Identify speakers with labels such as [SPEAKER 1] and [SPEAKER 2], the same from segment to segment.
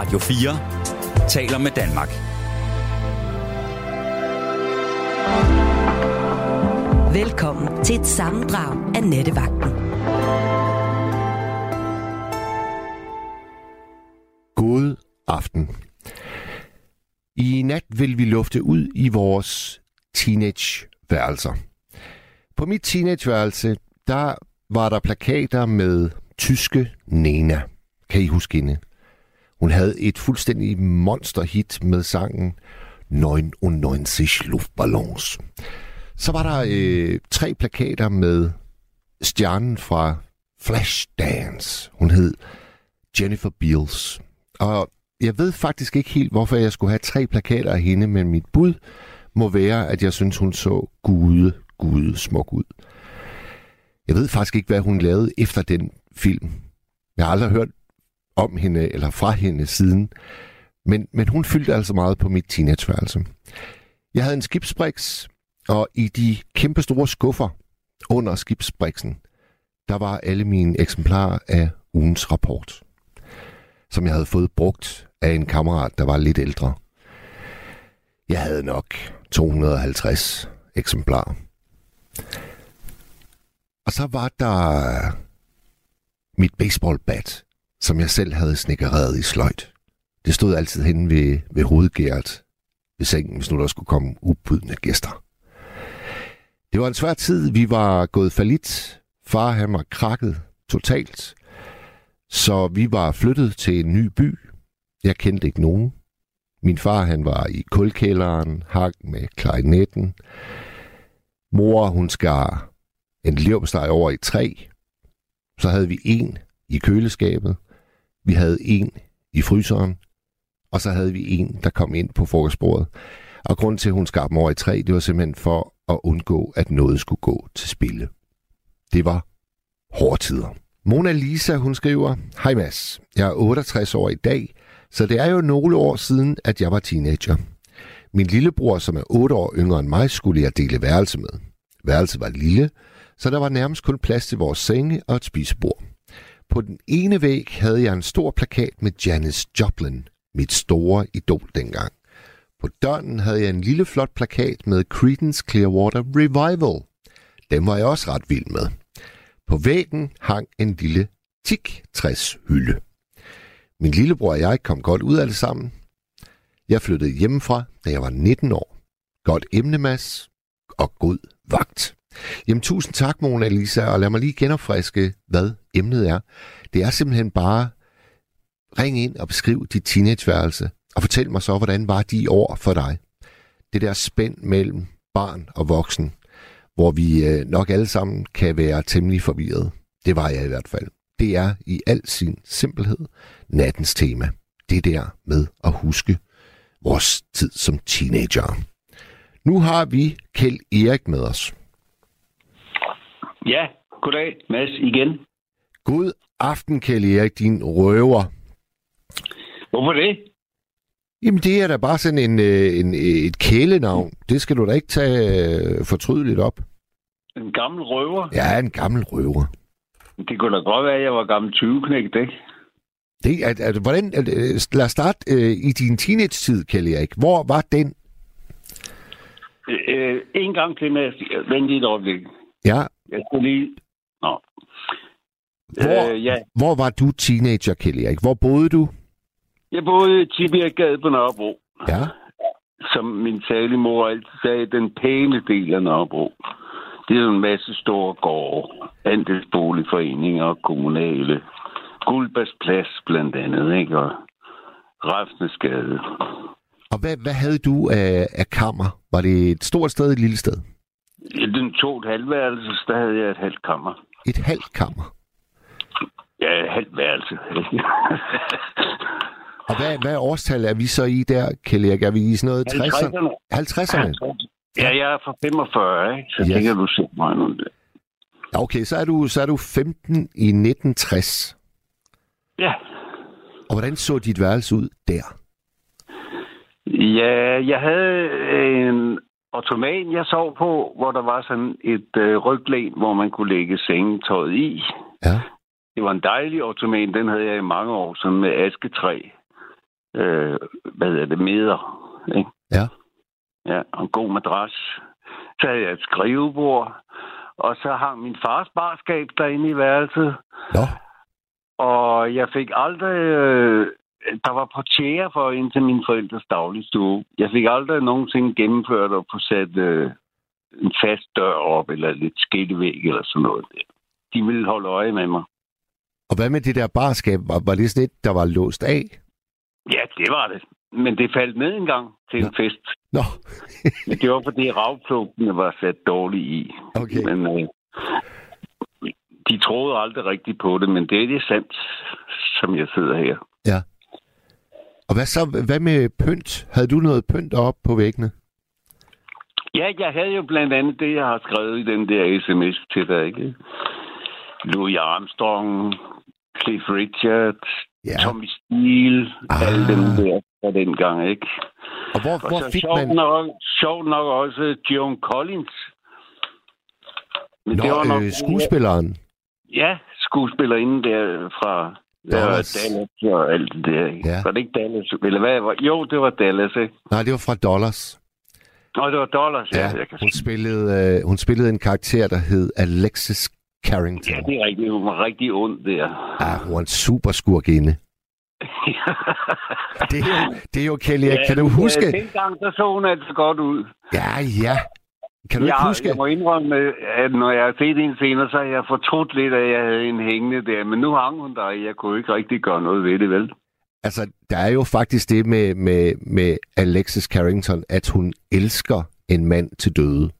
[SPEAKER 1] Radio 4 taler med Danmark.
[SPEAKER 2] Velkommen til et sammendrag af Nettevagten.
[SPEAKER 3] God aften. I nat vil vi lufte ud i vores teenageværelser. På mit teenageværelse, der var der plakater med tyske Nena. Kan I huske hende? Hun havde et fuldstændig monsterhit med sangen 99 Luftballons. Så var der øh, tre plakater med stjernen fra Flashdance. Hun hed Jennifer Beals. Og jeg ved faktisk ikke helt, hvorfor jeg skulle have tre plakater af hende, men mit bud må være, at jeg synes, hun så gude, gude smuk ud. Jeg ved faktisk ikke, hvad hun lavede efter den film. Jeg har aldrig hørt om hende eller fra hende siden. Men, men hun fyldte altså meget på mit teenageværelse. Jeg havde en skibsbriks, og i de kæmpe store skuffer under skibsbriksen, der var alle mine eksemplarer af ugens rapport, som jeg havde fået brugt af en kammerat, der var lidt ældre. Jeg havde nok 250 eksemplarer. Og så var der mit baseballbat, som jeg selv havde snikkereret i sløjt. Det stod altid henne ved, ved hovedgæret ved sengen, hvis nu der skulle komme ubudne gæster. Det var en svær tid. Vi var gået falit. Far han var krakket totalt. Så vi var flyttet til en ny by. Jeg kendte ikke nogen. Min far han var i kulkælderen, hang med klarinetten. Mor hun skar en leverpostej over i tre. Så havde vi en i køleskabet. Vi havde en i fryseren. Og så havde vi en, der kom ind på frokostbordet. Og grund til, at hun skar dem over i tre, det var simpelthen for at undgå, at noget skulle gå til spille. Det var hårde tider. Mona Lisa, hun skriver, Hej Mads, jeg er 68 år i dag, så det er jo nogle år siden, at jeg var teenager. Min lillebror, som er 8 år yngre end mig, skulle jeg dele værelse med. Værelset var lille, så der var nærmest kun plads til vores senge og et spisebord. På den ene væg havde jeg en stor plakat med Janis Joplin, mit store idol dengang. På døren havde jeg en lille flot plakat med Creedence Clearwater Revival. Den var jeg også ret vild med. På væggen hang en lille tik hylde. Min lillebror og jeg kom godt ud af det sammen. Jeg flyttede hjemmefra, da jeg var 19 år. Godt emnemas og god vagt. Jamen tusind tak, Mona Lisa, og lad mig lige genopfriske, hvad emnet er. Det er simpelthen bare, ring ind og beskriv dit teenageværelse, og fortæl mig så, hvordan var de år for dig? Det der spænd mellem barn og voksen, hvor vi øh, nok alle sammen kan være temmelig forvirret. Det var jeg i hvert fald. Det er i al sin simpelhed nattens tema. Det der med at huske vores tid som teenager. Nu har vi Kjeld Erik med os.
[SPEAKER 4] Ja, goddag Mads igen.
[SPEAKER 3] God aften, Kjeld Erik, din røver.
[SPEAKER 4] Hvorfor det?
[SPEAKER 3] Jamen, det er da bare sådan en, øh, en, et kælenavn. Det skal du da ikke tage øh, fortrydeligt op.
[SPEAKER 4] En gammel røver?
[SPEAKER 3] Ja, en gammel røver.
[SPEAKER 4] Det kunne da godt være, at jeg var gammel 20-knægt, ikke?
[SPEAKER 3] Det, at, at, hvordan, at, lad os starte øh, i din teenage-tid, Kjell Erik. Hvor var den?
[SPEAKER 4] Øh, en gang til med vent lige et øjeblik.
[SPEAKER 3] Ja.
[SPEAKER 4] Jeg skal lige... Nå.
[SPEAKER 3] Hvor, øh, ja. hvor var du teenager, Kjell Erik? Hvor boede du?
[SPEAKER 4] Jeg boede i Tibirgade på Nørrebro.
[SPEAKER 3] Ja.
[SPEAKER 4] Som min salige mor altid sagde, den pæne del af Nørrebro. Det er en masse store gårde, andelsboligforeninger og kommunale. Guldbærs Plads blandt andet, ikke? Og Rafnesgade.
[SPEAKER 3] Og hvad, hvad havde du af, af kammer? Var det et stort sted, et lille sted?
[SPEAKER 4] I den to et halvværelse, der havde jeg et halvt kammer.
[SPEAKER 3] Et halvt kammer?
[SPEAKER 4] Ja, et halvt værelse.
[SPEAKER 3] Og hvad, hvad årstal er vi så i der, Kjell Erik? Er vi i sådan noget
[SPEAKER 4] 60'erne?
[SPEAKER 3] 50'erne?
[SPEAKER 4] Ja, jeg er fra 45, ikke? Så yes. det kan du se mig nu.
[SPEAKER 3] Okay, så er, du, så er du 15 i 1960.
[SPEAKER 4] Ja.
[SPEAKER 3] Og hvordan så dit værelse ud der?
[SPEAKER 4] Ja, jeg havde en ottoman, jeg sov på, hvor der var sådan et øh, ryglæn, hvor man kunne lægge sengetøjet i.
[SPEAKER 3] Ja.
[SPEAKER 4] Det var en dejlig ottoman, den havde jeg i mange år, sådan med asketræ. øh, hvad hedder det, meder. Ikke?
[SPEAKER 3] Ja.
[SPEAKER 4] Ja, og en god madras. Så havde jeg et skrivebord, og så har min fars barskab derinde i værelset.
[SPEAKER 3] Nå,
[SPEAKER 4] Og jeg fik aldrig... Øh, der var portiere for ind til mine forældres dagligstue. Jeg fik aldrig nogensinde gennemført at få sat øh, en fast dør op, eller lidt skiltevæg, eller sådan noget. De ville holde øje med mig.
[SPEAKER 3] og hvad med det der barskab? Var, var det sådan et, der var låst af?
[SPEAKER 4] Ja, det var det. Men det faldt ned en gang til en fest.
[SPEAKER 3] Nå,
[SPEAKER 4] det var, fordi ravplugtene var sat dårligt i.
[SPEAKER 3] okay.
[SPEAKER 4] Men øh, de troede aldrig rigtigt på det, men det er det sandt, som jeg sidder her.
[SPEAKER 3] Og hvad så? Hvad med pynt? Havde du noget pynt op på væggene?
[SPEAKER 4] Ja, jeg havde jo blandt andet det, jeg har skrevet i den der sms til dig, ikke? Louis Armstrong, Cliff Richard,
[SPEAKER 3] Ja.
[SPEAKER 4] Tommy Steele,
[SPEAKER 3] Ah.
[SPEAKER 4] alle dem der fra dengang, ikke?
[SPEAKER 3] Og hvor,
[SPEAKER 4] Og
[SPEAKER 3] hvor fik
[SPEAKER 4] sjovt,
[SPEAKER 3] man...
[SPEAKER 4] nok, sjovt nok også Joan Collins. Men
[SPEAKER 3] Nå,
[SPEAKER 4] nok-
[SPEAKER 3] øh, skuespilleren.
[SPEAKER 4] Ja, skuespillerinde der fra
[SPEAKER 3] Dallas.
[SPEAKER 4] Dallas, Dallas og alt det der. Ikke?
[SPEAKER 3] Ja.
[SPEAKER 4] Var det ikke Dallas? Eller hvad? var- Jo, det var Dallas, ikke?
[SPEAKER 3] Nej, det var fra Dollars.
[SPEAKER 4] Nå, det var Dollars, ja.
[SPEAKER 3] Ja,
[SPEAKER 4] Jeg kan...
[SPEAKER 3] hun spillede, øh, hun spillede en karakter, der hed Alexis Carrington.
[SPEAKER 4] ja, det er rigtigt. Hun var rigtig ond der.
[SPEAKER 3] Ja, hun var en super skurkinde. Det er jo, det er jo Kelly. Ja, kan du huske?
[SPEAKER 4] Ja, dengang, der så hun altså godt ud.
[SPEAKER 3] Ja, ja. Kan du
[SPEAKER 4] jeg,
[SPEAKER 3] ikke huske?
[SPEAKER 4] jeg må indrømme, at når jeg har set hende senere, så har jeg fortrudt lidt, at jeg havde en hængende der. Men nu hang hun der, og jeg kunne ikke rigtig gøre noget ved det, vel?
[SPEAKER 3] Altså, der er jo faktisk det med, med, med Alexis Carrington, at hun elsker en mand til døde.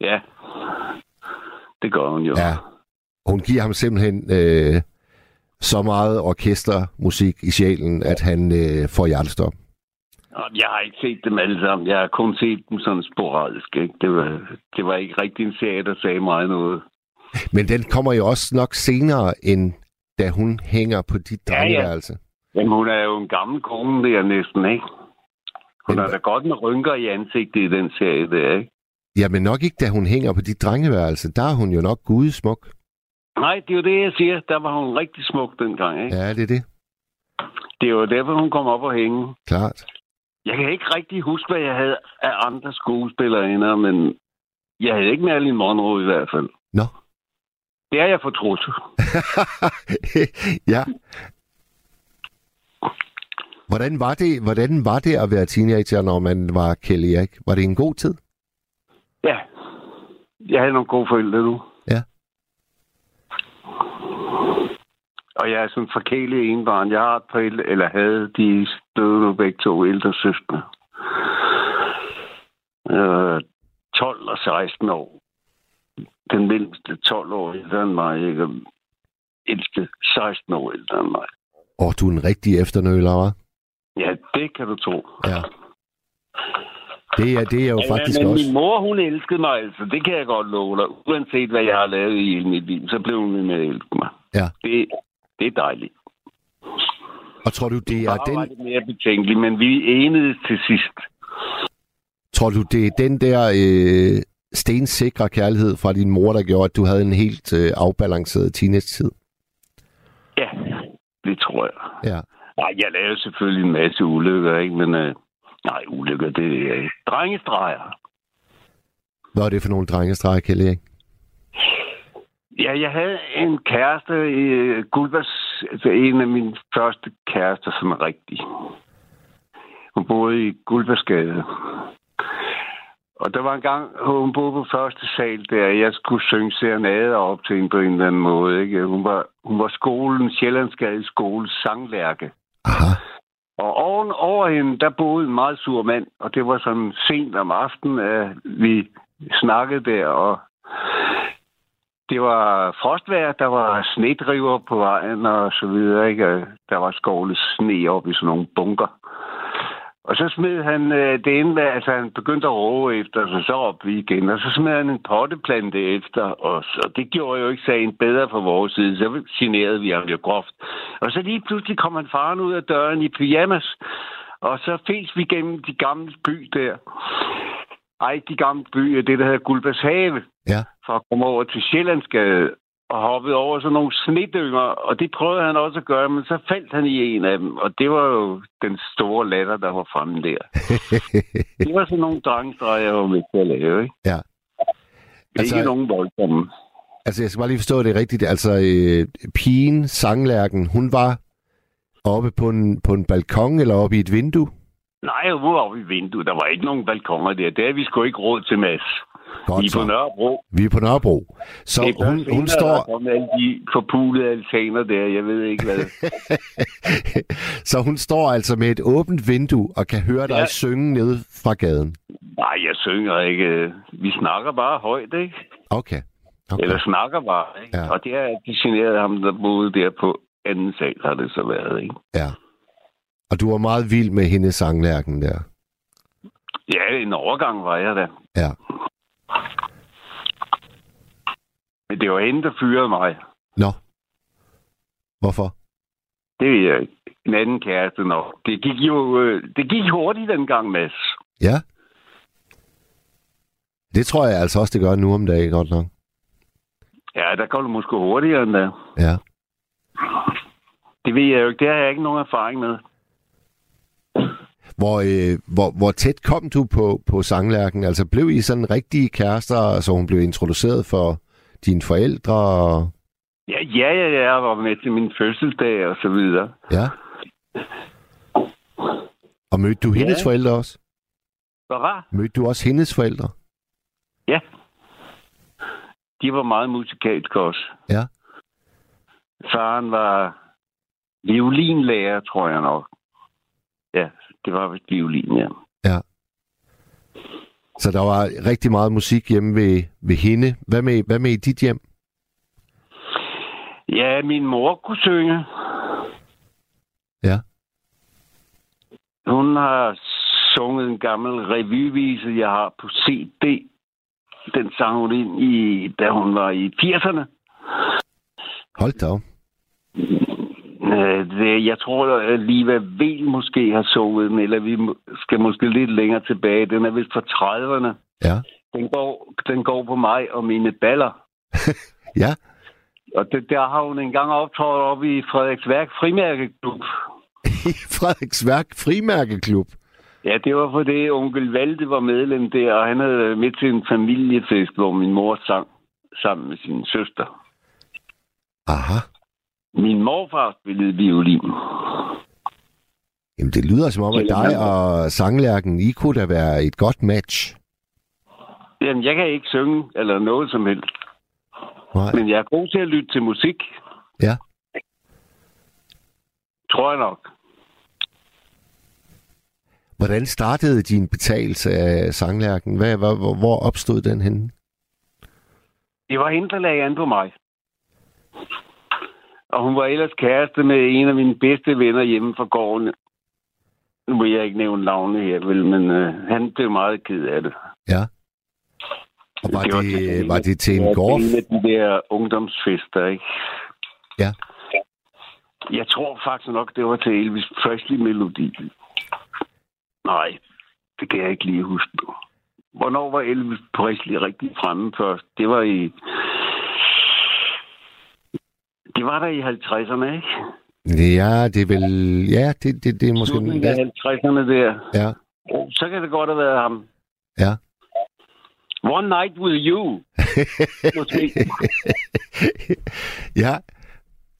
[SPEAKER 4] Ja, det gør hun jo.
[SPEAKER 3] Ja. Hun giver ham simpelthen øh, så meget orkestermusik i sjælen, at han øh, får hjertestop.
[SPEAKER 4] Jeg har ikke set dem alle sammen. Jeg har kun set dem sådan sporadisk. Ikke? Det, var, det var ikke rigtig en serie, der sagde mig noget.
[SPEAKER 3] Men den kommer jo også nok senere, end da hun hænger på dit
[SPEAKER 4] Ja, ja.
[SPEAKER 3] drengeværelse.
[SPEAKER 4] Men hun er jo en gammel kone der næsten, ikke? Hun
[SPEAKER 3] Men
[SPEAKER 4] er da godt med rynker i ansigtet i den serie der, ikke?
[SPEAKER 3] Ja, men nok ikke, da hun hænger på dit drengeværelse. Der er hun jo nok gudesmuk.
[SPEAKER 4] Nej, det er jo det, jeg siger. Der var hun rigtig smuk dengang, ikke?
[SPEAKER 3] Ja, det er det.
[SPEAKER 4] Det er jo derfor, hun kom op og hænge.
[SPEAKER 3] Klart.
[SPEAKER 4] Jeg kan ikke rigtig huske, hvad jeg havde af andre skuespillere men jeg havde ikke Marilyn Monroe i hvert fald.
[SPEAKER 3] Nå.
[SPEAKER 4] Det er jeg fortrudt.
[SPEAKER 3] ja. Hvordan var, det, hvordan var det at være teenager, når man var Kelly Erik? Var det en god tid?
[SPEAKER 4] Ja. Jeg havde nogle gode forældre nu.
[SPEAKER 3] Ja.
[SPEAKER 4] Og jeg er sådan forkælet en barn. Jeg har et par ældre, eller havde de døde nu begge to ældre søskende. Øh, 12 og 16 år. Den mellemste 12 år ældre end mig, ikke? Og ældste 16 år ældre end mig.
[SPEAKER 3] Og du er en rigtig efternøler, hva'?
[SPEAKER 4] Ja, det kan du tro.
[SPEAKER 3] Ja. Det er, det er jo
[SPEAKER 4] Ja,
[SPEAKER 3] faktisk
[SPEAKER 4] men
[SPEAKER 3] også...
[SPEAKER 4] min mor, hun elskede mig altså. Det kan jeg godt love dig. Uanset hvad jeg har lavet i hele mit liv, så blev hun med at elske mig.
[SPEAKER 3] Ja.
[SPEAKER 4] Det, det er dejligt.
[SPEAKER 3] Og tror du, det er den,
[SPEAKER 4] det mere betænkeligt, men vi enedes til sidst.
[SPEAKER 3] tror du, det er den der øh, stensikre kærlighed fra din mor, der gjorde, at du havde en helt øh, afbalanceret teenage-tid?
[SPEAKER 4] Ja, det tror jeg.
[SPEAKER 3] Ja.
[SPEAKER 4] Nej, jeg lavede selvfølgelig en masse ulykker, ikke? Men øh, nej, ulykker, det er drengestreger.
[SPEAKER 3] Hvad er det for nogle drengestreger, Kelly? Ikke?
[SPEAKER 4] Ja, jeg havde en kæreste i øh, Gulbers, altså en af mine første kærester, som er rigtig. Hun boede i Gulbersgade. Og der var en gang, hun boede på første sal der, jeg skulle synge serenader op til hende på en eller anden måde. Ikke? Hun, var, hun var skolen, Sjællandsgade skole, sanglærke.
[SPEAKER 3] Aha.
[SPEAKER 4] Og oven over hende, der boede en meget sur mand, og det var sådan sent om aftenen, at vi snakkede der, og det var frostvejr, der var snedriver på vejen og så videre, ikke? Og Der var skovlet sne op i sådan nogle bunker. Og så smed han øh, det ene, altså han begyndte at råbe efter, så så op vi igen, og så smed han en potteplante efter os, og det gjorde jo ikke sagen bedre fra vores side, så generede vi ham jo groft. Og så lige pludselig kom han faren ud af døren i pyjamas, og så fes vi gennem de gamle by der. De gamle byer, det der hedder Guldbergshave
[SPEAKER 3] Ja.
[SPEAKER 4] for at komme over til Sjællandsgade. og hoppede over sådan nogle snedynger, og det prøvede han også at gøre, men så faldt han i en af dem, og det var jo den store latter, der var fremme der. det var sådan nogle drengstreger, jeg var med til at lave, ikke?
[SPEAKER 3] Ja.
[SPEAKER 4] Altså, ikke nogen voldsomme.
[SPEAKER 3] Altså, jeg skal bare lige forstå det rigtigt. Altså, øh, pigen, sanglærken, hun var oppe på en, på en balkon eller oppe i et vindue?
[SPEAKER 4] Nej, hun var oppe i vinduet. Der var ikke nogen balkoner der. Det er vi sgu ikke råd til, Mads.
[SPEAKER 3] Godt
[SPEAKER 4] vi er på. Nørrebro.
[SPEAKER 3] Vi er på Nørrebro. Så
[SPEAKER 4] Det er
[SPEAKER 3] hun, hun står...
[SPEAKER 4] der kommer alle de forpulede altaner der. Jeg ved ikke, hvad
[SPEAKER 3] så hun står altså med et åbent vindue og kan høre dig
[SPEAKER 4] Ja.
[SPEAKER 3] synge ned fra gaden.
[SPEAKER 4] Nej, jeg synger ikke. Vi snakker bare højt, ikke?
[SPEAKER 3] Okay. okay.
[SPEAKER 4] Eller snakker bare, ikke?
[SPEAKER 3] Ja.
[SPEAKER 4] Og det er det generede ham, der boede der på anden sal, har det så været, ikke?
[SPEAKER 3] Ja. Og du var meget vild med hendes sanglærken der.
[SPEAKER 4] Ja, en overgang var jeg da.
[SPEAKER 3] Ja.
[SPEAKER 4] Men det var hende, der fyrede mig.
[SPEAKER 3] Nå. Hvorfor?
[SPEAKER 4] Det ved jeg ikke. En anden kæreste nok. Det gik jo øh, det gik hurtigt dengang, Mads.
[SPEAKER 3] Ja. Det tror jeg altså også, det gør nu om dagen, godt nok.
[SPEAKER 4] Ja, der går det måske hurtigere end det.
[SPEAKER 3] Ja.
[SPEAKER 4] Det ved jeg jo ikke. Det har jeg ikke nogen erfaring med.
[SPEAKER 3] Hvor, øh, hvor, hvor tæt kom du på, på sanglærken? Altså blev I sådan rigtige kærester, så hun blev introduceret for dine forældre? Og...
[SPEAKER 4] Ja, ja, ja, ja. Jeg var med til min fødselsdag og så videre.
[SPEAKER 3] Ja. Og mødte du hendes
[SPEAKER 4] Ja.
[SPEAKER 3] forældre også?
[SPEAKER 4] Hvad var?
[SPEAKER 3] Mødte du også hendes forældre?
[SPEAKER 4] Ja. De var meget musikalske også.
[SPEAKER 3] Ja.
[SPEAKER 4] Faren var violinlærer, tror jeg nok. Ja, det var vist violin, ja.
[SPEAKER 3] Så der var rigtig meget musik hjemme ved, ved hende. Hvad med, hvad med i dit hjem?
[SPEAKER 4] Ja, min mor kunne synge.
[SPEAKER 3] Ja.
[SPEAKER 4] Hun har sunget en gammel revyvise, jeg har på CD. Den sang hun ind i, da hun var i 80'erne.
[SPEAKER 3] Hold da op.
[SPEAKER 4] Øh, Det, jeg tror, at Liva Vel måske har sunget den, eller vi skal måske lidt længere tilbage. Den er vist fra 30'erne.
[SPEAKER 3] Ja.
[SPEAKER 4] Den går, den går på mig og mine baller.
[SPEAKER 3] Ja.
[SPEAKER 4] Og det, der har hun engang optrådt op i Frederiksværk Frimærkeklub.
[SPEAKER 3] I Frederiksværk Frimærkeklub.
[SPEAKER 4] Ja, det var fordi onkel Valde var medlem der, og han havde været med til en familiefest, hvor min mor sang sammen med sin søster.
[SPEAKER 3] Aha.
[SPEAKER 4] Min morfar spillede violin.
[SPEAKER 3] Jamen, det lyder som om, at dig og sanglærken, I kunne da være et godt match.
[SPEAKER 4] Jamen, jeg kan ikke synge eller noget som helst,
[SPEAKER 3] Nej.
[SPEAKER 4] men jeg er god til at lytte til musik.
[SPEAKER 3] Ja.
[SPEAKER 4] Tror jeg nok.
[SPEAKER 3] Hvordan startede din betalelse af sanglærken? Hvad, hvor, hvor- hvor opstod den henne?
[SPEAKER 4] Det var hende, der lagde an på mig. Og hun var ellers kæreste med en af mine bedste venner hjemme fra gården. Nu må jeg ikke nævne navne her, vel, men øh, han blev meget ked af det.
[SPEAKER 3] Ja. Og var det,
[SPEAKER 4] til-
[SPEAKER 3] var det til
[SPEAKER 4] Ja,
[SPEAKER 3] en gård?
[SPEAKER 4] Det er de der ungdomsfester, ikke?
[SPEAKER 3] Ja.
[SPEAKER 4] Jeg tror faktisk nok, det var til Elvis Presley-melodi. Nej, det kan jeg ikke lige huske. Hvornår var Elvis Presley rigtig fremme først? Det var i... Det var der i 50'erne, ikke?
[SPEAKER 3] Ja, det er vel... Ja, det, det, det er måske...
[SPEAKER 4] Slutningen af 50'erne der.
[SPEAKER 3] Ja,
[SPEAKER 4] så kan det godt have været ham.
[SPEAKER 3] ja.
[SPEAKER 4] One Night With You. Måske.
[SPEAKER 3] ja.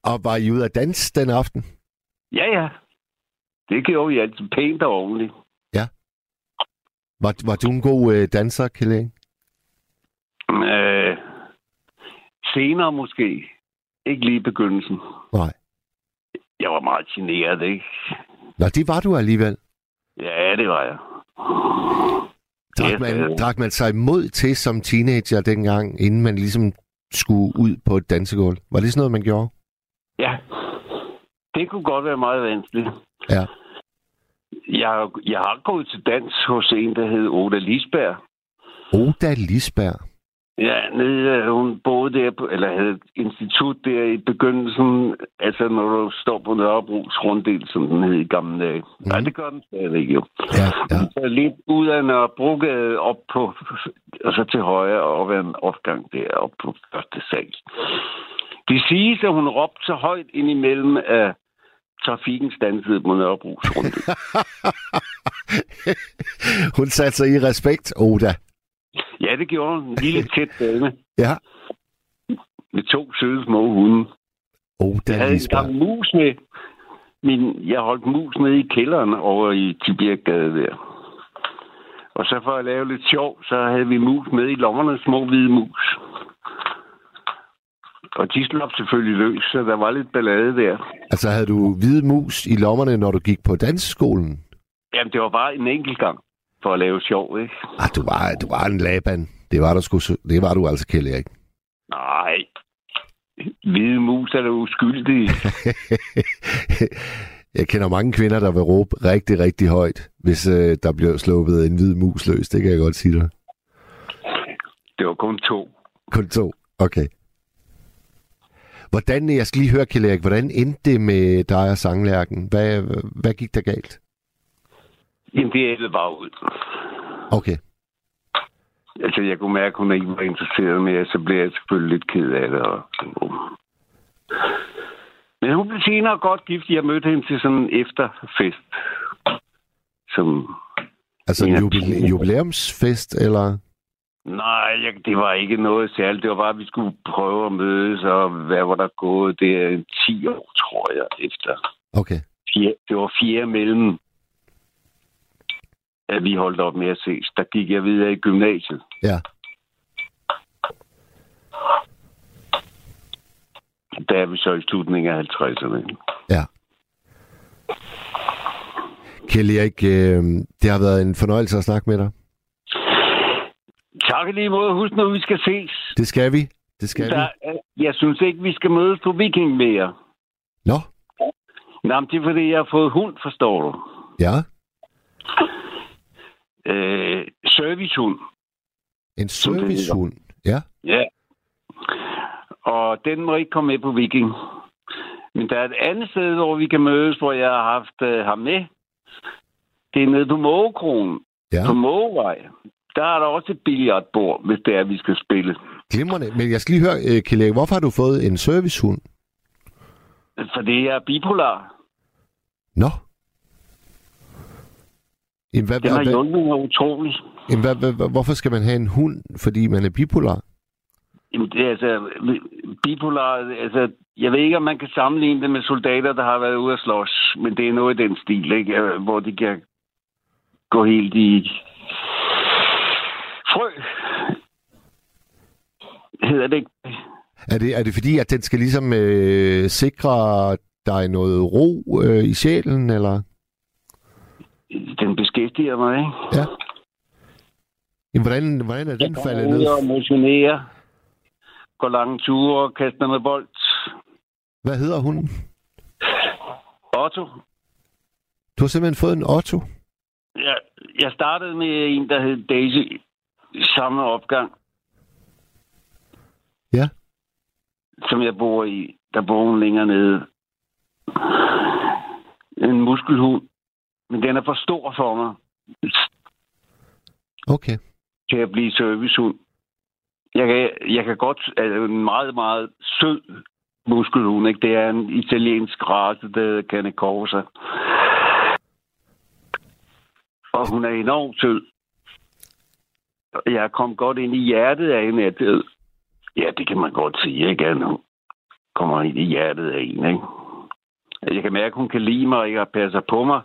[SPEAKER 3] Og var I ude at danse den aften?
[SPEAKER 4] Ja, ja. Det gjorde vi altid pænt og ordentligt.
[SPEAKER 3] Var, var du en god øh, danser, Kjell
[SPEAKER 4] Øh, senere måske. Ikke lige i begyndelsen.
[SPEAKER 3] Nej.
[SPEAKER 4] Jeg var meget generet, ikke?
[SPEAKER 3] Nå, det var du alligevel.
[SPEAKER 4] Ja, det var jeg.
[SPEAKER 3] Drak man, drak man sig mod til som teenager dengang, inden man ligesom skulle ud på et dansegulv? Var det sådan noget, man gjorde?
[SPEAKER 4] Ja. Det kunne godt være meget vanskeligt.
[SPEAKER 3] Ja.
[SPEAKER 4] Jeg, jeg har gået til dans hos en, der hed Oda Lisberg.
[SPEAKER 3] Oda Lisberg.
[SPEAKER 4] Ja, nede, øh, hun boede der, på, eller havde et institut der i begyndelsen, altså når du står på Nørrebros runddel, som den hed i gamle dage. Mm. Nej, det gør den stadigvæk jo.
[SPEAKER 3] Ja, ja.
[SPEAKER 4] Så lidt ud af Nørrebrogade op på, og så til højre og op ad en opgang der op på første sal. Det siges, at hun råbte så højt ind imellem, at trafikken stansede på Nørrebro's runde.
[SPEAKER 3] hun satte sig i respekt, Oda.
[SPEAKER 4] Ja, det gjorde hun. En lille tæt dame
[SPEAKER 3] Ja.
[SPEAKER 4] med to søde små hunde.
[SPEAKER 3] Oda
[SPEAKER 4] Jeg havde
[SPEAKER 3] Lisbeth.
[SPEAKER 4] en mus med. Min, jeg holdt mus nede i kælderen over i Tibirgade der. Og så for at lave lidt sjov, så havde vi mus med i lommerne, små hvide mus. Og de slap selvfølgelig løs, så der var lidt ballade der.
[SPEAKER 3] Altså, havde du hvide mus i lommerne, når du gik på dansskolen?
[SPEAKER 4] Jamen, det var bare en enkelt gang for at lave sjov, ikke?
[SPEAKER 3] Ah, du var, du var en laban. Det var, du sgu, det var du altså, Kjell Erik.
[SPEAKER 4] Nej. Hvide mus er da uskyldige.
[SPEAKER 3] Jeg kender mange kvinder, der vil råbe rigtig, rigtig højt, hvis øh, der bliver sluppet en hvid mus løs. Det kan jeg godt sige dig.
[SPEAKER 4] Det var kun to.
[SPEAKER 3] Kun to. Okay. Hvordan, jeg skal lige høre, Kjell Erik, hvordan endte det med dig og sanglærken? Hvad, hvad gik der galt?
[SPEAKER 4] Jamen, det ældede bare ud.
[SPEAKER 3] Okay.
[SPEAKER 4] Altså, jeg kunne mærke, at hun ikke var interesseret mere, så blev jeg selvfølgelig lidt ked af det. Og... Men hun blev senere godt gift. Jeg mødte hende til sådan en efterfest. Som...
[SPEAKER 3] Altså en jubil- jubilæumsfest, eller?
[SPEAKER 4] Nej, jeg, det var ikke noget særligt. Det var bare, at vi skulle prøve at mødes, og hvad var der gået? Det er 10 år, tror jeg, efter.
[SPEAKER 3] Okay.
[SPEAKER 4] Fjerde, det var fjerde mellem, at vi holdt op med at ses. Der gik jeg videre i gymnasiet.
[SPEAKER 3] Ja.
[SPEAKER 4] Der er vi så i slutningen af 50'erne.
[SPEAKER 3] Ja. Kjell Erik, øh, det har været en fornøjelse at snakke med dig.
[SPEAKER 4] Tak lige måde. Husk nu, vi skal ses.
[SPEAKER 3] Det skal vi. Det skal
[SPEAKER 4] Der,
[SPEAKER 3] vi.
[SPEAKER 4] jeg synes ikke, vi skal mødes på Viking mere.
[SPEAKER 3] Nå,
[SPEAKER 4] Nå, men det er fordi, jeg har fået hund, forstår du.
[SPEAKER 3] ja.
[SPEAKER 4] Øh, servicehund.
[SPEAKER 3] En servicehund. Ja.
[SPEAKER 4] Ja. Og den må ikke komme med på Viking. Men der er et andet sted, hvor vi kan mødes, hvor jeg har haft øh, ham med. Det er nede på Mågekronen,
[SPEAKER 3] Ja.
[SPEAKER 4] på Mågevej. Der er der også et billiardbord, hvis det er, vi skal spille.
[SPEAKER 3] Glimrende. Men jeg skal lige høre, øh, Kjell hvorfor har du fået en servicehund?
[SPEAKER 4] Fordi jeg er bipolar.
[SPEAKER 3] Nå. Jamen, hvad,
[SPEAKER 4] Den har hjulpet mig utroligt.
[SPEAKER 3] jamen, hvad, hvad, hvorfor skal man have en hund, fordi man er bipolar?
[SPEAKER 4] Jamen, det er altså, bipolar, altså, jeg ved ikke, om man kan sammenligne det med soldater, der har været ude at slås, men det er noget i den stil, ikke? Hvor de kan gå helt i frø. Hedder det ikke?
[SPEAKER 3] Er det, er det fordi, at den skal ligesom øh, sikre dig noget ro øh, i sjælen, eller?
[SPEAKER 4] Den beskæftiger mig, ikke?
[SPEAKER 3] Ja. Jamen, hvordan, hvordan er den
[SPEAKER 4] Jeg
[SPEAKER 3] faldet ned?
[SPEAKER 4] og motionere, går lange ture og kaster med bold.
[SPEAKER 3] Hvad hedder hunden?
[SPEAKER 4] Otto,
[SPEAKER 3] Du har simpelthen fået en Otto.
[SPEAKER 4] jeg, jeg startede med en, der hed Daisy, samme opgang.
[SPEAKER 3] Ja.
[SPEAKER 4] som jeg bor i, der bor hun længere nede. En muskelhund. Men den er for stor for mig
[SPEAKER 3] Okay.
[SPEAKER 4] til at blive servicehund. Jeg kan, jeg kan godt... Altså en meget, meget sød muskelhund, ikke? Det er en italiensk race, der hedder Cane Corsa. Og hun er enormt sød. Jeg kom godt ind i hjertet af hende. At, ja, det kan man godt sige, ikke? Hun kommer ind i hjertet af en, ikke? Jeg kan mærke, at hun kan lide mig, og jeg passer på mig.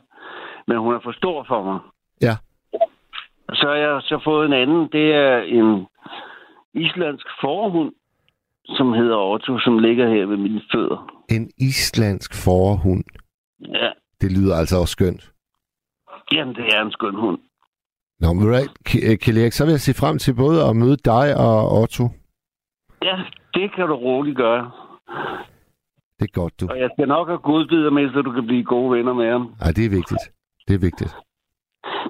[SPEAKER 4] Men hun er for stor for mig.
[SPEAKER 3] Ja.
[SPEAKER 4] Så har jeg så fået en anden. Det er en islandsk forhund, som hedder Otto, som ligger her ved mine fødder.
[SPEAKER 3] En islandsk forhund.
[SPEAKER 4] Ja,
[SPEAKER 3] Det lyder altså også skønt.
[SPEAKER 4] jamen det er en skøn hund.
[SPEAKER 3] Nå, men ved du hvad, K- øh, Kjell Erik, så vil jeg se frem til både at møde dig og Otto.
[SPEAKER 4] Ja, det kan du roligt gøre.
[SPEAKER 3] Det er godt, du.
[SPEAKER 4] Og jeg skal nok have godbidder med, så du kan blive gode venner med ham.
[SPEAKER 3] Ej, det er vigtigt. Det er vigtigt.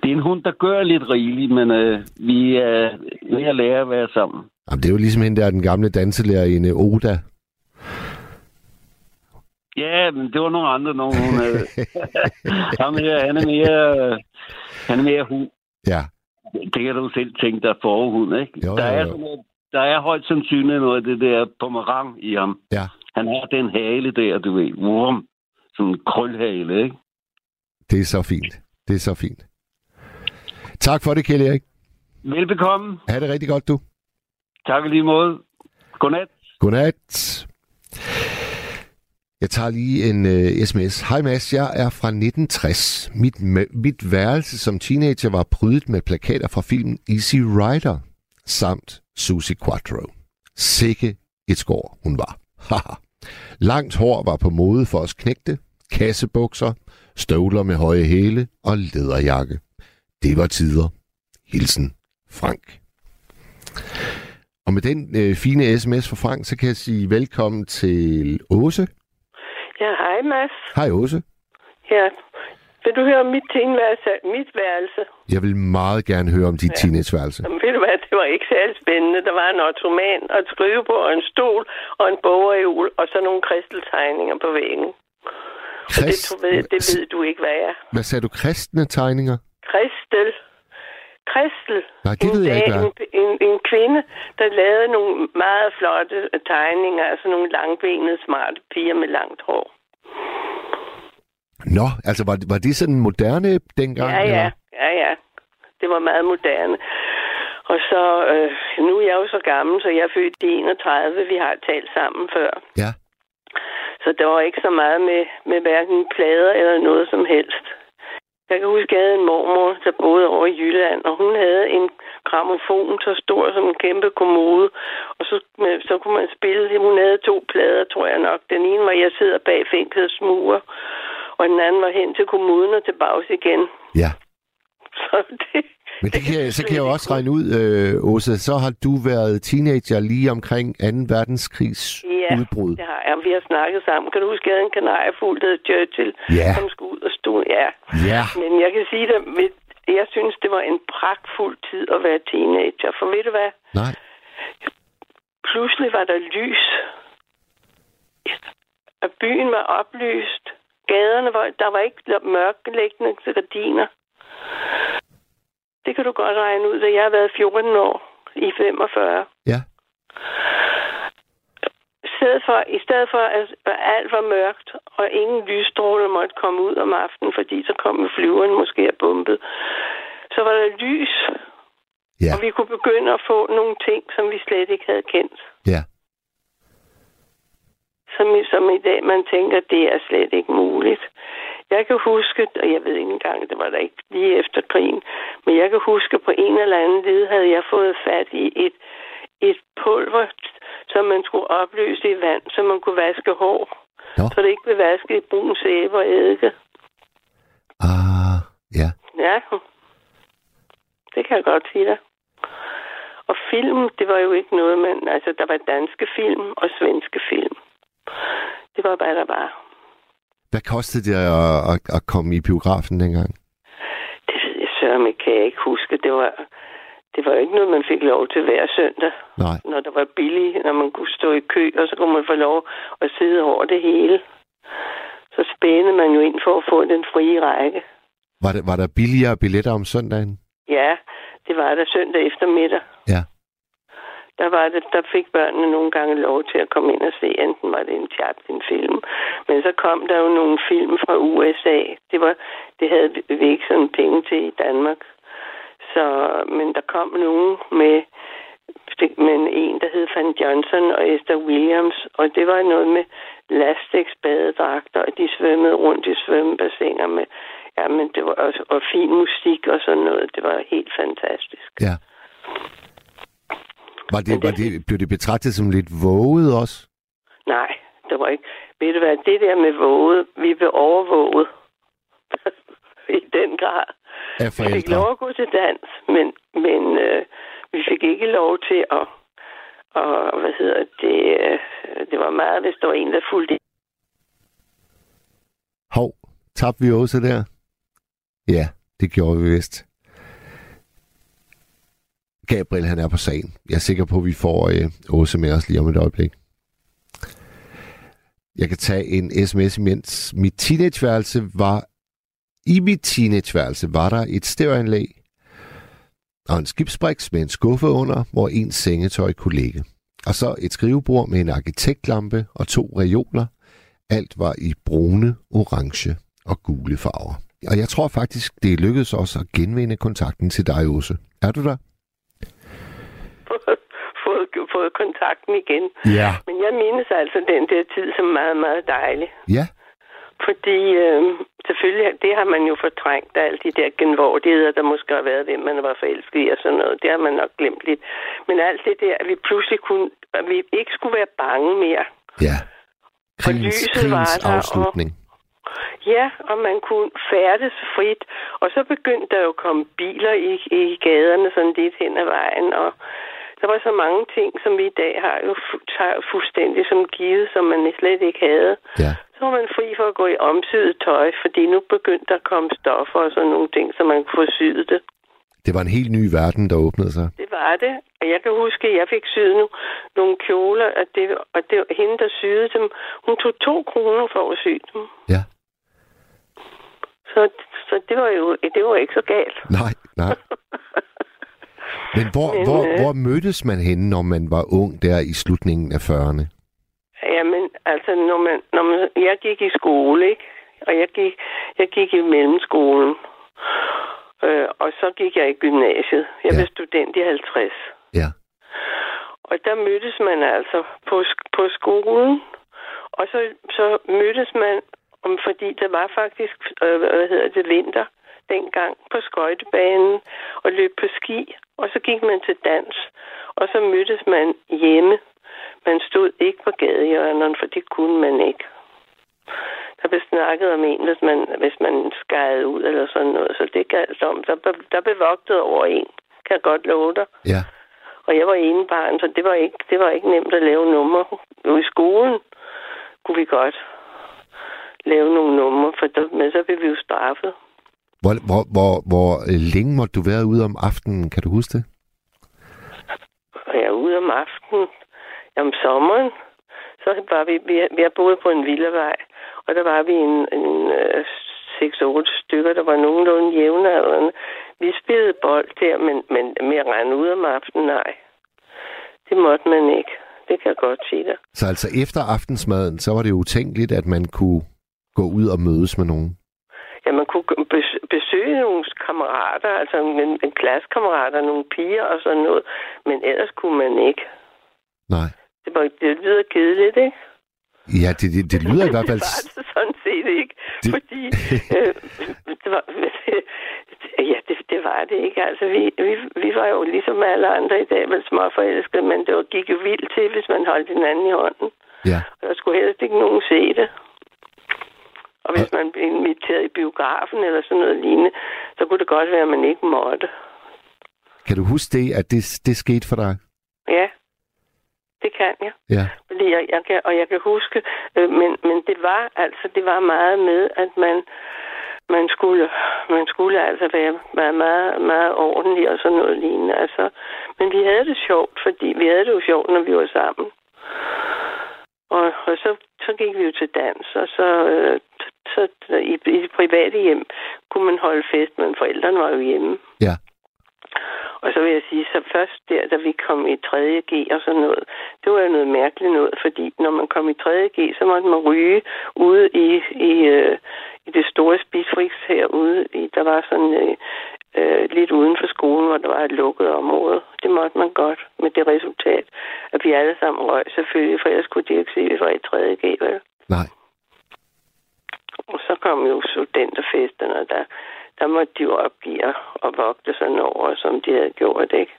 [SPEAKER 4] Det er en hund, der gør lidt rigeligt, men øh, vi er ved at lære at være sammen.
[SPEAKER 3] Jamen, det er jo ligesom hende der, den gamle danselærerinde Oda.
[SPEAKER 4] Ja, men det var nogle andre, nogen hun havde. Ham her, han er mere, han er mere hund.
[SPEAKER 3] Ja.
[SPEAKER 4] Det kan du selv tænke dig forhund, ikke?
[SPEAKER 3] Jo,
[SPEAKER 4] der,
[SPEAKER 3] jo,
[SPEAKER 4] er
[SPEAKER 3] jo.
[SPEAKER 4] sådan noget, der er højst sandsynligt noget af det der pomerang i ham.
[SPEAKER 3] Ja,
[SPEAKER 4] Han har den hale der, du ved. Urum. Sådan en krølhale, ikke?
[SPEAKER 3] Det er så fint. Det er så fint. Tak for det, Kjell Erik.
[SPEAKER 4] Velbekomme.
[SPEAKER 3] Ha' det rigtig godt, du.
[SPEAKER 4] Tak lige måde. Godnat.
[SPEAKER 3] Godnat. Jeg tager lige en uh, sms. Hej Mads, jeg er fra 1960. Mit, mit værelse som teenager var prydet med plakater fra filmen Easy Rider samt Susie Quattro. Sikke et skår hun var. Langt hår var på mode for os knægte, kassebukser, støvler med høje hæle og læderjakke. Det var tider. Hilsen Frank. Og med den øh, fine sms fra Frank, så kan jeg sige velkommen til Åse.
[SPEAKER 5] Ja, hej Mads.
[SPEAKER 3] Hej Åse.
[SPEAKER 5] Ja, vil du høre om mit teenværelse? Mit værelse?
[SPEAKER 3] Jeg vil meget gerne høre om dit ja. teenageværelse.
[SPEAKER 5] Jamen, ved du hvad, det var ikke særlig spændende. Der var en ottoman og et skrivebord og en stol og en bogreol og så nogle kristeltegninger på væggen. Krist... det, ved, det ved du ikke, hvad er.
[SPEAKER 3] Hvad sagde du? Kristne tegninger?
[SPEAKER 5] Kristel. Kristel.
[SPEAKER 3] Nej, det en ved jeg ikke, hvad
[SPEAKER 5] en, en, en kvinde, der lavede nogle meget flotte tegninger, altså nogle langbenede, smarte piger med langt hår.
[SPEAKER 3] Nå, altså var, var det sådan moderne dengang?
[SPEAKER 5] Ja, ja, ja, ja. Det var meget moderne. Og så, øh, nu er jeg jo så gammel, så jeg er født i 31. Vi har talt sammen før.
[SPEAKER 3] Ja.
[SPEAKER 5] Så der var ikke så meget med, med hverken plader eller noget som helst. Jeg kan huske, at jeg havde en mormor, der boede over i Jylland, og hun havde en gramofon så stor som en kæmpe kommode. Og så, så kunne man spille, hun havde to plader, tror jeg nok. Den ene var, jeg sidder bag fængslets smuger, og den anden var hen til kommunen og tilbage igen.
[SPEAKER 3] Ja.
[SPEAKER 5] Så det,
[SPEAKER 3] Men det kan, jeg, så kan jeg jo også regne ud, øh, Åsa, så har du været teenager lige omkring 2. verdenskrigs
[SPEAKER 5] ja, udbrud. Ja, ja, vi har snakket sammen. Kan du huske, at jeg havde en kanariefugl, der hed Churchill,
[SPEAKER 3] ja.
[SPEAKER 5] som skulle ud og stå? Ja.
[SPEAKER 3] ja.
[SPEAKER 5] Men jeg kan sige dig, jeg synes, det var en pragtfuld tid at være teenager. For ved du hvad?
[SPEAKER 3] Nej.
[SPEAKER 5] Pludselig var der lys. Og byen var oplyst. Gaderne var, der var ikke mørkelæggende gardiner. Det kan du godt regne ud, at jeg har været 14 år i 45.
[SPEAKER 3] Ja.
[SPEAKER 5] I stedet for, i stedet for at alt var mørkt, og ingen lysstråler måtte komme ud om aftenen, fordi så kom flyveren måske er bumpet, så var der lys.
[SPEAKER 3] Ja.
[SPEAKER 5] Og vi kunne begynde at få nogle ting, som vi slet ikke havde kendt.
[SPEAKER 3] Ja.
[SPEAKER 5] Som, som i dag man tænker, det er slet ikke muligt. Jeg kan huske, og jeg ved ikke engang, det var der ikke lige efter krigen, men jeg kan huske, på en eller anden led havde jeg fået fat i et, et pulver, som man skulle opløse i vand, så man kunne vaske hår.
[SPEAKER 3] Nå.
[SPEAKER 5] Så det ikke blev vasket i brun sæbe og eddike.
[SPEAKER 3] Ah, ja.
[SPEAKER 5] Ja, det kan jeg godt sige dig. Og film, det var jo ikke noget, men altså, der var danske film og svenske film. Det var, hvad der var.
[SPEAKER 3] Hvad kostede det at, at, at komme i biografen dengang?
[SPEAKER 5] Det ved jeg sørme, kan jeg ikke huske. Det var, det var ikke noget, man fik lov til hver søndag.
[SPEAKER 3] Nej.
[SPEAKER 5] Når der var billigt, når man kunne stå i kø, og så kunne man få lov at sidde over det hele. Så spændede man jo ind for at få den frie række.
[SPEAKER 3] Var der, var der billigere billetter om søndagen?
[SPEAKER 5] Ja, det var der søndag eftermiddag.
[SPEAKER 3] Ja
[SPEAKER 5] der var det, der fik børnene nogle gange lov til at komme ind og se, enten var det en Chaplin-film, men så kom der jo nogle film fra USA. Det var, det havde vi ikke sådan penge til i Danmark. Så, men der kom nogen med, men en, der hed Van Johnson og Esther Williams, og det var noget med lastex badedragter, og de svømmede rundt i svømmebassiner med, ja, men det var også, og fin musik og sådan noget. Det var helt fantastisk.
[SPEAKER 3] Ja. Var det, det, var det, blev det betragtet som lidt våget også?
[SPEAKER 5] Nej, det var ikke. Ved du hvad, det der med våget, vi blev overvåget. I den grad.
[SPEAKER 3] Af forældre.
[SPEAKER 5] Vi fik lov at gå til dans, men, men øh, vi fik ikke lov til at, og hvad hedder det, øh, det var meget, hvis der var en, der fulgte
[SPEAKER 3] Hov, tabte vi også der? Ja, det gjorde vi vist. Gabriel, han er på sagen. Jeg er sikker på, at vi får øh, Åse med os lige om et øjeblik. Jeg kan tage en sms imens. Mit teenageværelse var... I mit teenageværelse var der et stereoanlæg og en skibsbriks med en skuffe under, hvor en sengetøj kunne ligge. Og så et skrivebord med en arkitektlampe og to reoler. Alt var i brune, orange og gule farver. Og jeg tror faktisk, det lykkedes os at genvinde kontakten til dig, Åse. Er du der?
[SPEAKER 5] Fået, kontakten igen.
[SPEAKER 3] Ja.
[SPEAKER 5] Men jeg mindes altså den der tid som meget, meget dejlig.
[SPEAKER 3] Ja,
[SPEAKER 5] Fordi øh, selvfølgelig, det har man jo fortrængt af alle de der genvordigheder, der måske har været, hvem man var forelsket i og sådan noget. Det har man nok glemt lidt. Men alt det der, at vi pludselig kunne, at vi ikke skulle være bange mere.
[SPEAKER 3] ja. Krigens,
[SPEAKER 5] lyset var
[SPEAKER 3] krigens
[SPEAKER 5] der, og-
[SPEAKER 3] afslutning.
[SPEAKER 5] Ja, og man kunne færdes frit. Og så begyndte der jo at komme biler i, i gaderne sådan lidt hen ad vejen, og der var så mange ting, som vi i dag har jo tager fuldstændig som givet, som man slet ikke havde.
[SPEAKER 3] Ja.
[SPEAKER 5] Så var man fri for at gå i omsyet tøj, fordi nu begyndte der at komme stoffer og sådan nogle ting, så man kunne få syet det.
[SPEAKER 3] Det var en helt ny verden, der åbnede sig.
[SPEAKER 5] Det var det. Og jeg kan huske, at jeg fik syet nu nogle kjoler, og det, og det var hende, der syede dem. Hun tog to kroner for at sy dem.
[SPEAKER 3] Ja.
[SPEAKER 5] Så, så det var jo det var ikke så galt.
[SPEAKER 3] Nej, nej. Men hvor,
[SPEAKER 5] Men,
[SPEAKER 3] hvor,
[SPEAKER 5] øh,
[SPEAKER 3] hvor mødtes man henne, når man var ung der i slutningen af 40'erne?
[SPEAKER 5] Jamen, altså, når man, når man, jeg gik i skole, ikke? Og jeg gik, jeg gik i mellemskolen. Øh, og så gik jeg i gymnasiet. Jeg
[SPEAKER 3] Ja.
[SPEAKER 5] blev student i 50.
[SPEAKER 3] Ja.
[SPEAKER 5] Og der mødtes man altså på, på skolen. Og så, så mødtes man, om, fordi der var faktisk, øh, hvad hedder det, vinter dengang på skøjtebanen og løb på ski. Og så gik man til dans. Og så mødtes man hjemme. Man stod ikke på gadehjørnerne, for det kunne man ikke. Der blev snakket om en, hvis man, hvis man skajede ud eller sådan noget. Så det galt om. Der, blev- der blev vogtet over en. Kan jeg godt love dig.
[SPEAKER 3] Ja.
[SPEAKER 5] Og jeg var ene barn, så det var ikke, det var ikke nemt at lave numre. Jo, i skolen kunne vi godt lave nogle numre, for der, men så blev vi jo straffet.
[SPEAKER 3] Hvor, hvor, hvor, hvor øh, længe måtte du være ude om aftenen? Kan du huske det?
[SPEAKER 5] Jeg er ude om aftenen. Om sommeren, så var vi, vi, vi har boet på en villavej, og der var vi en, en øh, 6-8 stykker, der var nogenlunde jævnaldrende. Vi spillede bold der, men, men med at rende ud om aftenen, nej. Det måtte man ikke. Det kan jeg godt sige dig.
[SPEAKER 3] Så altså efter aftensmaden, så var det utænkeligt, at man kunne gå ud og mødes med nogen.
[SPEAKER 5] Ja, man kunne bes- besøge nogle kammerater, altså en, en klassekammerater, nogle piger og sådan noget, men ellers kunne man ikke.
[SPEAKER 3] Nej.
[SPEAKER 5] Det, var, det lyder kedeligt, ikke?
[SPEAKER 3] Ja, det, det, det lyder i hvert fald...
[SPEAKER 5] det var det sådan set ikke,
[SPEAKER 3] Det-
[SPEAKER 5] det... fordi øh, det var, ja, det, det var det ikke. Altså, vi, vi, vi var jo ligesom alle andre i dag, vel småforelskede, men det var, gik jo vildt til, hvis man holdt hinanden i hånden.
[SPEAKER 3] Ja.
[SPEAKER 5] Og der skulle helst ikke nogen se det. Og hvis man blev inviteret i biografen eller sådan noget lignende, så kunne det godt være, at man ikke måtte.
[SPEAKER 3] Kan du huske det, at det, det skete for dig?
[SPEAKER 5] Ja, det kan jeg.
[SPEAKER 3] Ja.
[SPEAKER 5] Fordi jeg, jeg kan, og jeg kan huske, øh, men, men det var altså det var meget med, at man man skulle man skulle altså være, være meget, meget ordentlig og sådan noget lignende. Altså, men vi havde det sjovt, fordi vi havde det jo sjovt, når vi var sammen. Og, og så, så gik vi jo til dans, og så, øh, så i, i det private hjem kunne man holde fest, men forældrene var jo hjemme.
[SPEAKER 3] Ja.
[SPEAKER 5] Og så vil jeg sige, så først der, da vi kom i 3.G og sådan noget, det var jo noget mærkeligt noget, fordi når man kom i 3.G, så måtte man ryge ude i, i, øh, i det store spisfriks herude. I, der var sådan øh, øh, lidt uden for skolen, hvor der var et lukket område. Det måtte man godt, med det resultat, at vi alle sammen røg selvfølgelig, for ellers kunne de ikke se, at vi var i 3.G, vel?
[SPEAKER 3] Nej.
[SPEAKER 5] Og så kom jo studenterfesterne, og der, der måtte de jo opgive og, og vogte sådan over, som de havde gjort, ikke?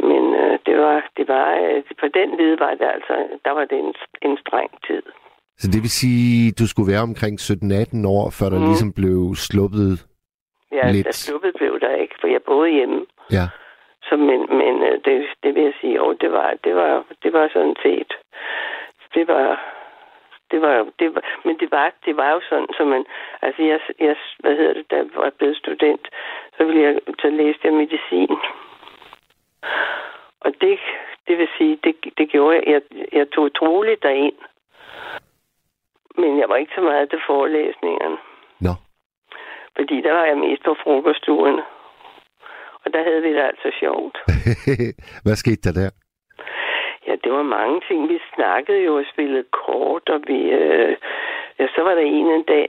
[SPEAKER 5] Men øh, det var, det var, øh, på den led var det altså, der var det en, en streng tid.
[SPEAKER 3] Så det vil sige, du skulle være omkring 17-18 år, før der mm. ligesom blev sluppet...
[SPEAKER 5] Ja,
[SPEAKER 3] Lidt.
[SPEAKER 5] der sluppet blev der ikke, for jeg boede hjemme.
[SPEAKER 3] Ja.
[SPEAKER 5] Så, men men øh, det, det vil jeg sige, jo, det var, det var, det var sådan set, det var, det var, det var, men det var, det var jo sådan, så man, altså jeg, jeg, hvad hedder det, da jeg var blevet student, så ville jeg, så læste jeg medicin. Og det, det vil sige, det, det gjorde jeg, jeg, jeg tog troligt derind. Men jeg var ikke så meget til forelæsningerne.
[SPEAKER 3] Nå.
[SPEAKER 5] Fordi der var jeg mest på frokoststuerne. Og der havde vi det altså sjovt.
[SPEAKER 3] Hvad skete der der?
[SPEAKER 5] Det var mange ting. Vi snakkede jo og spillede kort, og vi, øh, ja, så var der en en dag,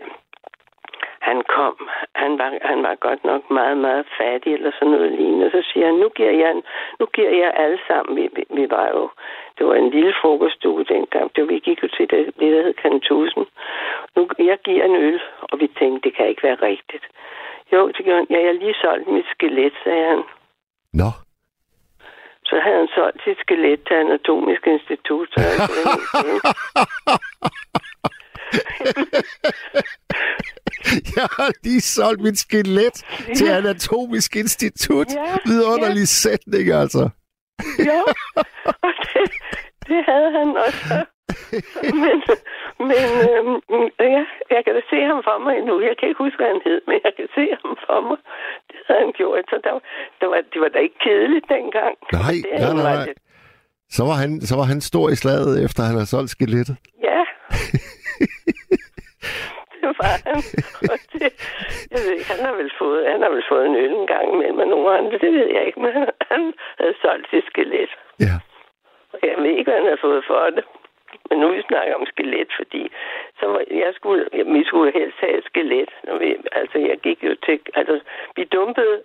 [SPEAKER 5] han kom, han var, han var godt nok meget, meget fattig eller sådan noget lignende. Så siger han, nu giver jeg, nu giver jeg alle sammen, vi, vi, vi var jo, det var en lille frokoststue dengang, det vi gik jo til det, det der hed Kantusen. Nu, jeg giver en øl, og vi tænkte, det kan ikke være rigtigt. Jo, det gjorde han. Ja, jeg har lige solgt mit skelet, sagde han.
[SPEAKER 3] Nå.
[SPEAKER 5] Så havde han solgt sit skelet til Anatomisk Institut. Så han
[SPEAKER 3] Jeg har lige solgt mit skelet ja. til Anatomisk Institut.
[SPEAKER 5] Ja,
[SPEAKER 3] Vidunderlig ja. sætning, altså.
[SPEAKER 5] jo, og det, det havde han også. Men, men øhm, ja, jeg kan da se ham for mig endnu. Jeg kan ikke huske, hvad han hed, men jeg kan se ham for mig. Det havde han gjort, så der, der var, det var da ikke kedeligt dengang.
[SPEAKER 3] Nej,
[SPEAKER 5] det,
[SPEAKER 3] nej, nej, nej. Så var, han, så var han stor i slaget, efter han havde solgt skelettet.
[SPEAKER 5] Ja. det var han. Og det, jeg ved ikke, han har vel fået, han har vel fået en øl en gang imellem med nogle andre, det ved jeg ikke, men han, han havde solgt sit skelet.
[SPEAKER 3] Ja.
[SPEAKER 5] Og jeg ved ikke, hvad han har fået for det. Men nu vi snakker om skelet, fordi så var, jeg skulle, jeg, vi skulle helst have et skelet. Når vi, altså, jeg gik jo til... Altså, vi dumpede,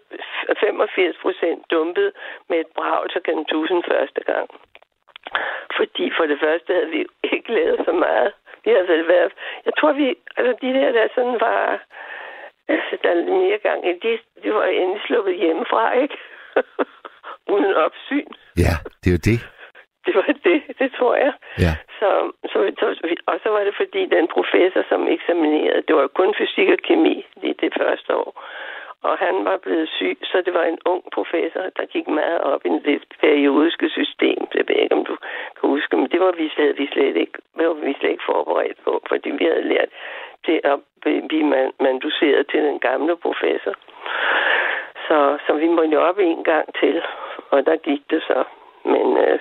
[SPEAKER 5] 85 procent dumpede med et brag til Kantusen første gang. Fordi for det første havde vi ikke lavet så meget. Vi havde vel været... Jeg tror, vi... Altså, de der, der sådan var... Altså, der er mere gang i, de, de var endelig sluppet hjemmefra, ikke? Uden opsyn.
[SPEAKER 3] Ja, det er jo det.
[SPEAKER 5] Det var det, det tror jeg.
[SPEAKER 3] Ja.
[SPEAKER 5] Så, så, så, og så var det fordi, den professor, som eksaminerede, det var kun fysik og kemi i det første år. Og han var blevet syg, så det var en ung professor, der gik meget op i det periodiske system. Det ved jeg ikke, om du kan huske, men det var vi slet, vi slet ikke, det var vi slet ikke forberedt på, fordi vi havde lært det at blive man- manduseret til den gamle professor. Så, så vi måtte jo op en gang til, og der gik det så. Men øh,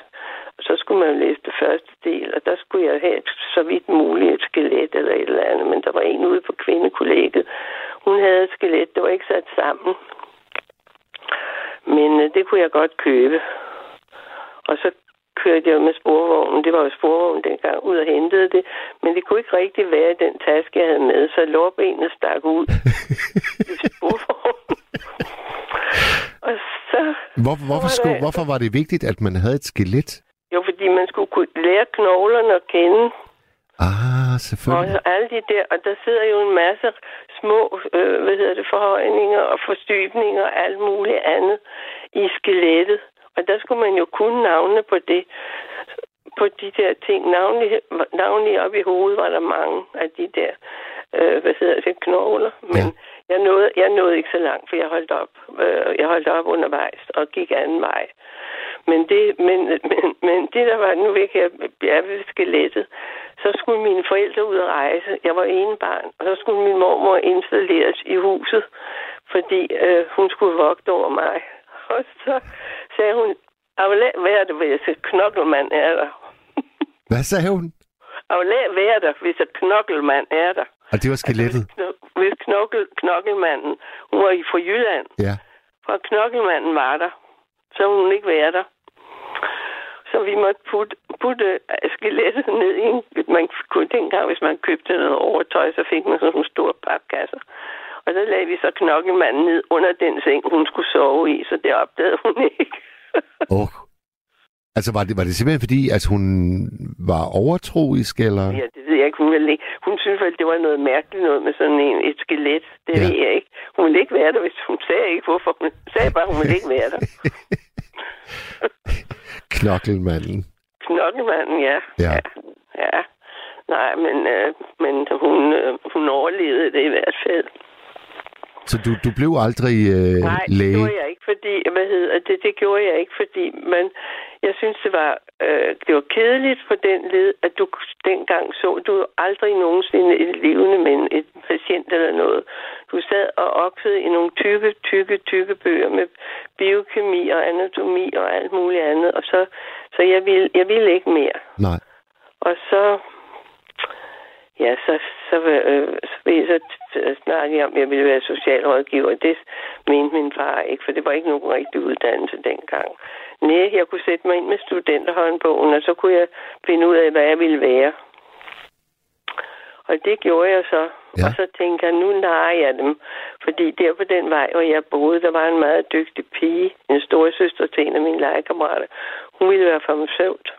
[SPEAKER 5] så skulle man læse det første del, og der skulle jeg have så vidt muligt et skelet eller et eller andet. Men der var en ude på kvindekollegiet. Hun havde et skelet, det var ikke sat sammen. Men øh, det kunne jeg godt købe. Og så kørte jeg med sporvognen. Det var jo sporvognen dengang ud og hentede det. Men det kunne ikke rigtig være i den taske, jeg havde med. Så lårbenene stak ud i sporvognen. og så...
[SPEAKER 3] Hvor, hvorfor,
[SPEAKER 5] var der-
[SPEAKER 3] hvorfor var det vigtigt, at man havde et skelet?
[SPEAKER 5] Fordi man skulle kunne lære knoglerne at kende.
[SPEAKER 3] Ah,
[SPEAKER 5] Og
[SPEAKER 3] selvfølgelig.
[SPEAKER 5] alle de der, og der sidder jo en masse små, øh, hvad hedder det, forhøjninger og forstybninger og alt muligt andet i skelettet. Og der skulle man jo kunne navne på det, på de der ting. Navnlig, navnlig op i hovedet var der mange af de der, øh, hvad hedder det, knogler. Men jeg, nåede, jeg nåede ikke så langt, for jeg holdt op. Øh, jeg holdt op undervejs og gik anden vej. Men det, men, men, men det der var, nu ved jeg, jeg ved skelettet, så skulle mine forældre ud at rejse. Jeg var ene barn, og så skulle min mormor installeres i huset, fordi øh, hun skulle vogte over mig. Og så sagde hun, lade være der, hvis et knokkelmand er der.
[SPEAKER 3] Hvad sagde hun?
[SPEAKER 5] Lade være der, hvis et knokkelmand er der.
[SPEAKER 3] Og det var skelettet?
[SPEAKER 5] Altså, hvis, kno- hvis knokkel, knokkelmanden, hun var i fra Jylland,
[SPEAKER 3] Ja.
[SPEAKER 5] og knokkelmanden var der, så hun ikke være der. Så vi måtte putte, putte skelettet ned i en... Man kunne dengang, hvis man købte noget overtøj, så fik man sådan nogle store papkasser. Og der lagde vi så knokkelmanden ned under den seng, hun skulle sove i, så det opdagede hun ikke.
[SPEAKER 3] Oh. Altså, var det, var det simpelthen fordi, at hun var overtroisk, eller?
[SPEAKER 5] Ja, det ved jeg ikke. Hun, ville ikke. hun synes vel, det var noget mærkeligt noget med sådan en, et skelet. Det
[SPEAKER 3] ja.
[SPEAKER 5] ved jeg ikke. Hun ville ikke være der, hvis hun sagde ikke, hvorfor. Hun sagde bare, hun ville ikke være der.
[SPEAKER 3] Knokkelmanden.
[SPEAKER 5] Knokkelmanden, ja.
[SPEAKER 3] Ja.
[SPEAKER 5] ja. Nej, men, øh, men hun, øh, hun overlevede det i hvert fald.
[SPEAKER 3] Så du, du blev aldrig øh,
[SPEAKER 5] Nej, det
[SPEAKER 3] læge?
[SPEAKER 5] gjorde jeg ikke, fordi, hvad hedder det, det gjorde jeg ikke, fordi man, jeg synes, det var, øh, det var kedeligt på den led, at du dengang så, du aldrig nogensinde et levende men et patient eller noget. Du sad og oppede i nogle tykke, tykke, tykke bøger med biokemi og anatomi og alt muligt andet, og så, så jeg ville, jeg ville ikke mere.
[SPEAKER 3] Nej.
[SPEAKER 5] Og så, ja, så, så øh, så, så, snakkede jeg om, at jeg ville være socialrådgiver. Det mente min far ikke, for det var ikke nogen rigtig uddannelse dengang. Nej, jeg kunne sætte mig ind med studenterhåndbogen, og så kunne jeg finde ud af, hvad jeg ville være. Og det gjorde jeg så. Ja. Og så tænkte jeg, nu narer jeg dem. Fordi der på den vej, hvor jeg boede, der var en meget dygtig pige, en store søster til en af mine legekammerater. Hun ville være farmaceut.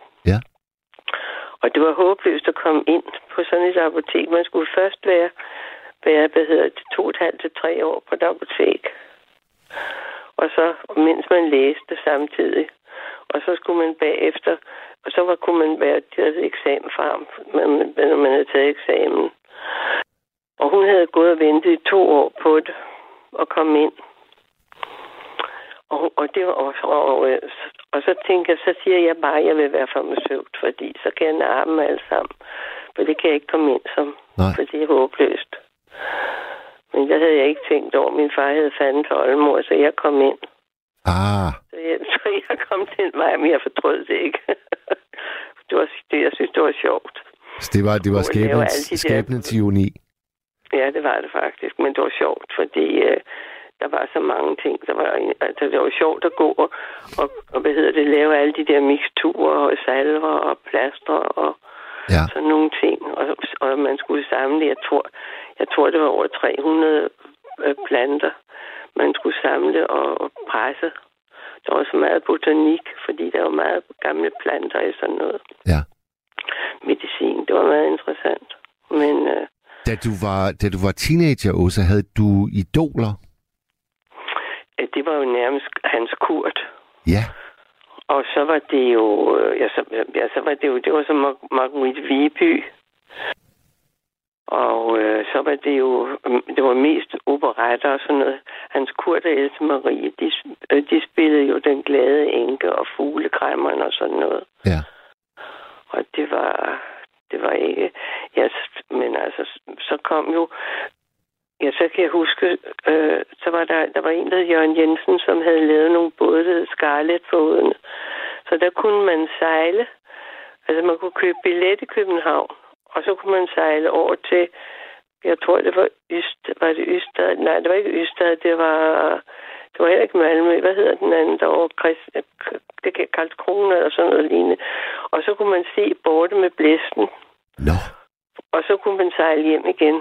[SPEAKER 5] Og det var håbløst at komme ind på sådan et apotek. Man skulle først være, være hvad hedder det, to og et halvt til tre år på et apotek. Og så, mens man læste samtidig. Og så skulle man bagefter, og så var, kunne man være til eksamen frem, når man havde taget eksamen. Og hun havde gået og ventet i to år på det, og komme ind. Og, og, det og, og, og så tænker jeg, så siger jeg bare, at jeg vil være farmaceut, fordi så kan jeg narre dem alle sammen. For det kan jeg ikke komme ind som,
[SPEAKER 3] Nej.
[SPEAKER 5] for det er håbløst. Men det havde jeg ikke tænkt over. Min far havde fanden til oldemor, så jeg kom ind.
[SPEAKER 3] Ah,
[SPEAKER 5] Så jeg, så jeg kom den vej, men jeg fortrød det ikke. det var, det, jeg synes, det var sjovt.
[SPEAKER 3] så det var, det var skæbnens,
[SPEAKER 5] de der-
[SPEAKER 3] skæbnens ironi.
[SPEAKER 5] Ja, det var det faktisk, men det var sjovt, fordi øh, der var så mange ting. Der var, altså, det var sjovt at gå og, og, og hvad hedder det, lave alle de der mixturer og salver og plaster og
[SPEAKER 3] Ja,
[SPEAKER 5] sådan nogle ting. Og, og man skulle samle, jeg tror, jeg tror, det var over 300 øh, planter, man skulle samle og, og presse. Der var også meget botanik, fordi der var meget gamle planter i sådan noget
[SPEAKER 3] ja.
[SPEAKER 5] medicin. Det var meget interessant. Men øh,
[SPEAKER 3] Da du var, da du var teenager, Åsa, havde du idoler?
[SPEAKER 5] Det var jo nærmest Hans Kurt.
[SPEAKER 3] Ja,
[SPEAKER 5] Og så var det jo, øh, ja, så, ja, så var det jo, det var så Mar- Marguerite Viby. Og øh, så var det jo, mm, det var mest operetter og sådan noget. Hans Kurt og Else Marie, de, øh, de spillede jo Den Glade Enke og Fuglekræmmeren og sådan noget.
[SPEAKER 3] ja.
[SPEAKER 5] Og det var, det var ikke, ja, men altså, så kom jo, ja, så kan jeg huske, øh, så var der, der var en, der hed Jørgen Jensen, som havde lavet nogle både, der hed Scarlet-bådene. Så der kunne man sejle, altså man kunne købe billet i København, og så kunne man sejle over til, jeg tror det var Øst, var det Ystad? Nej, det var ikke Ystad, det var, det var heller ikke Malmø. Hvad hedder den anden derovre? Chris, det kan Karlskrona eller sådan noget lignende. Og så kunne man se borte med blæsten,
[SPEAKER 3] Nå,
[SPEAKER 5] og så kunne man sejle hjem igen.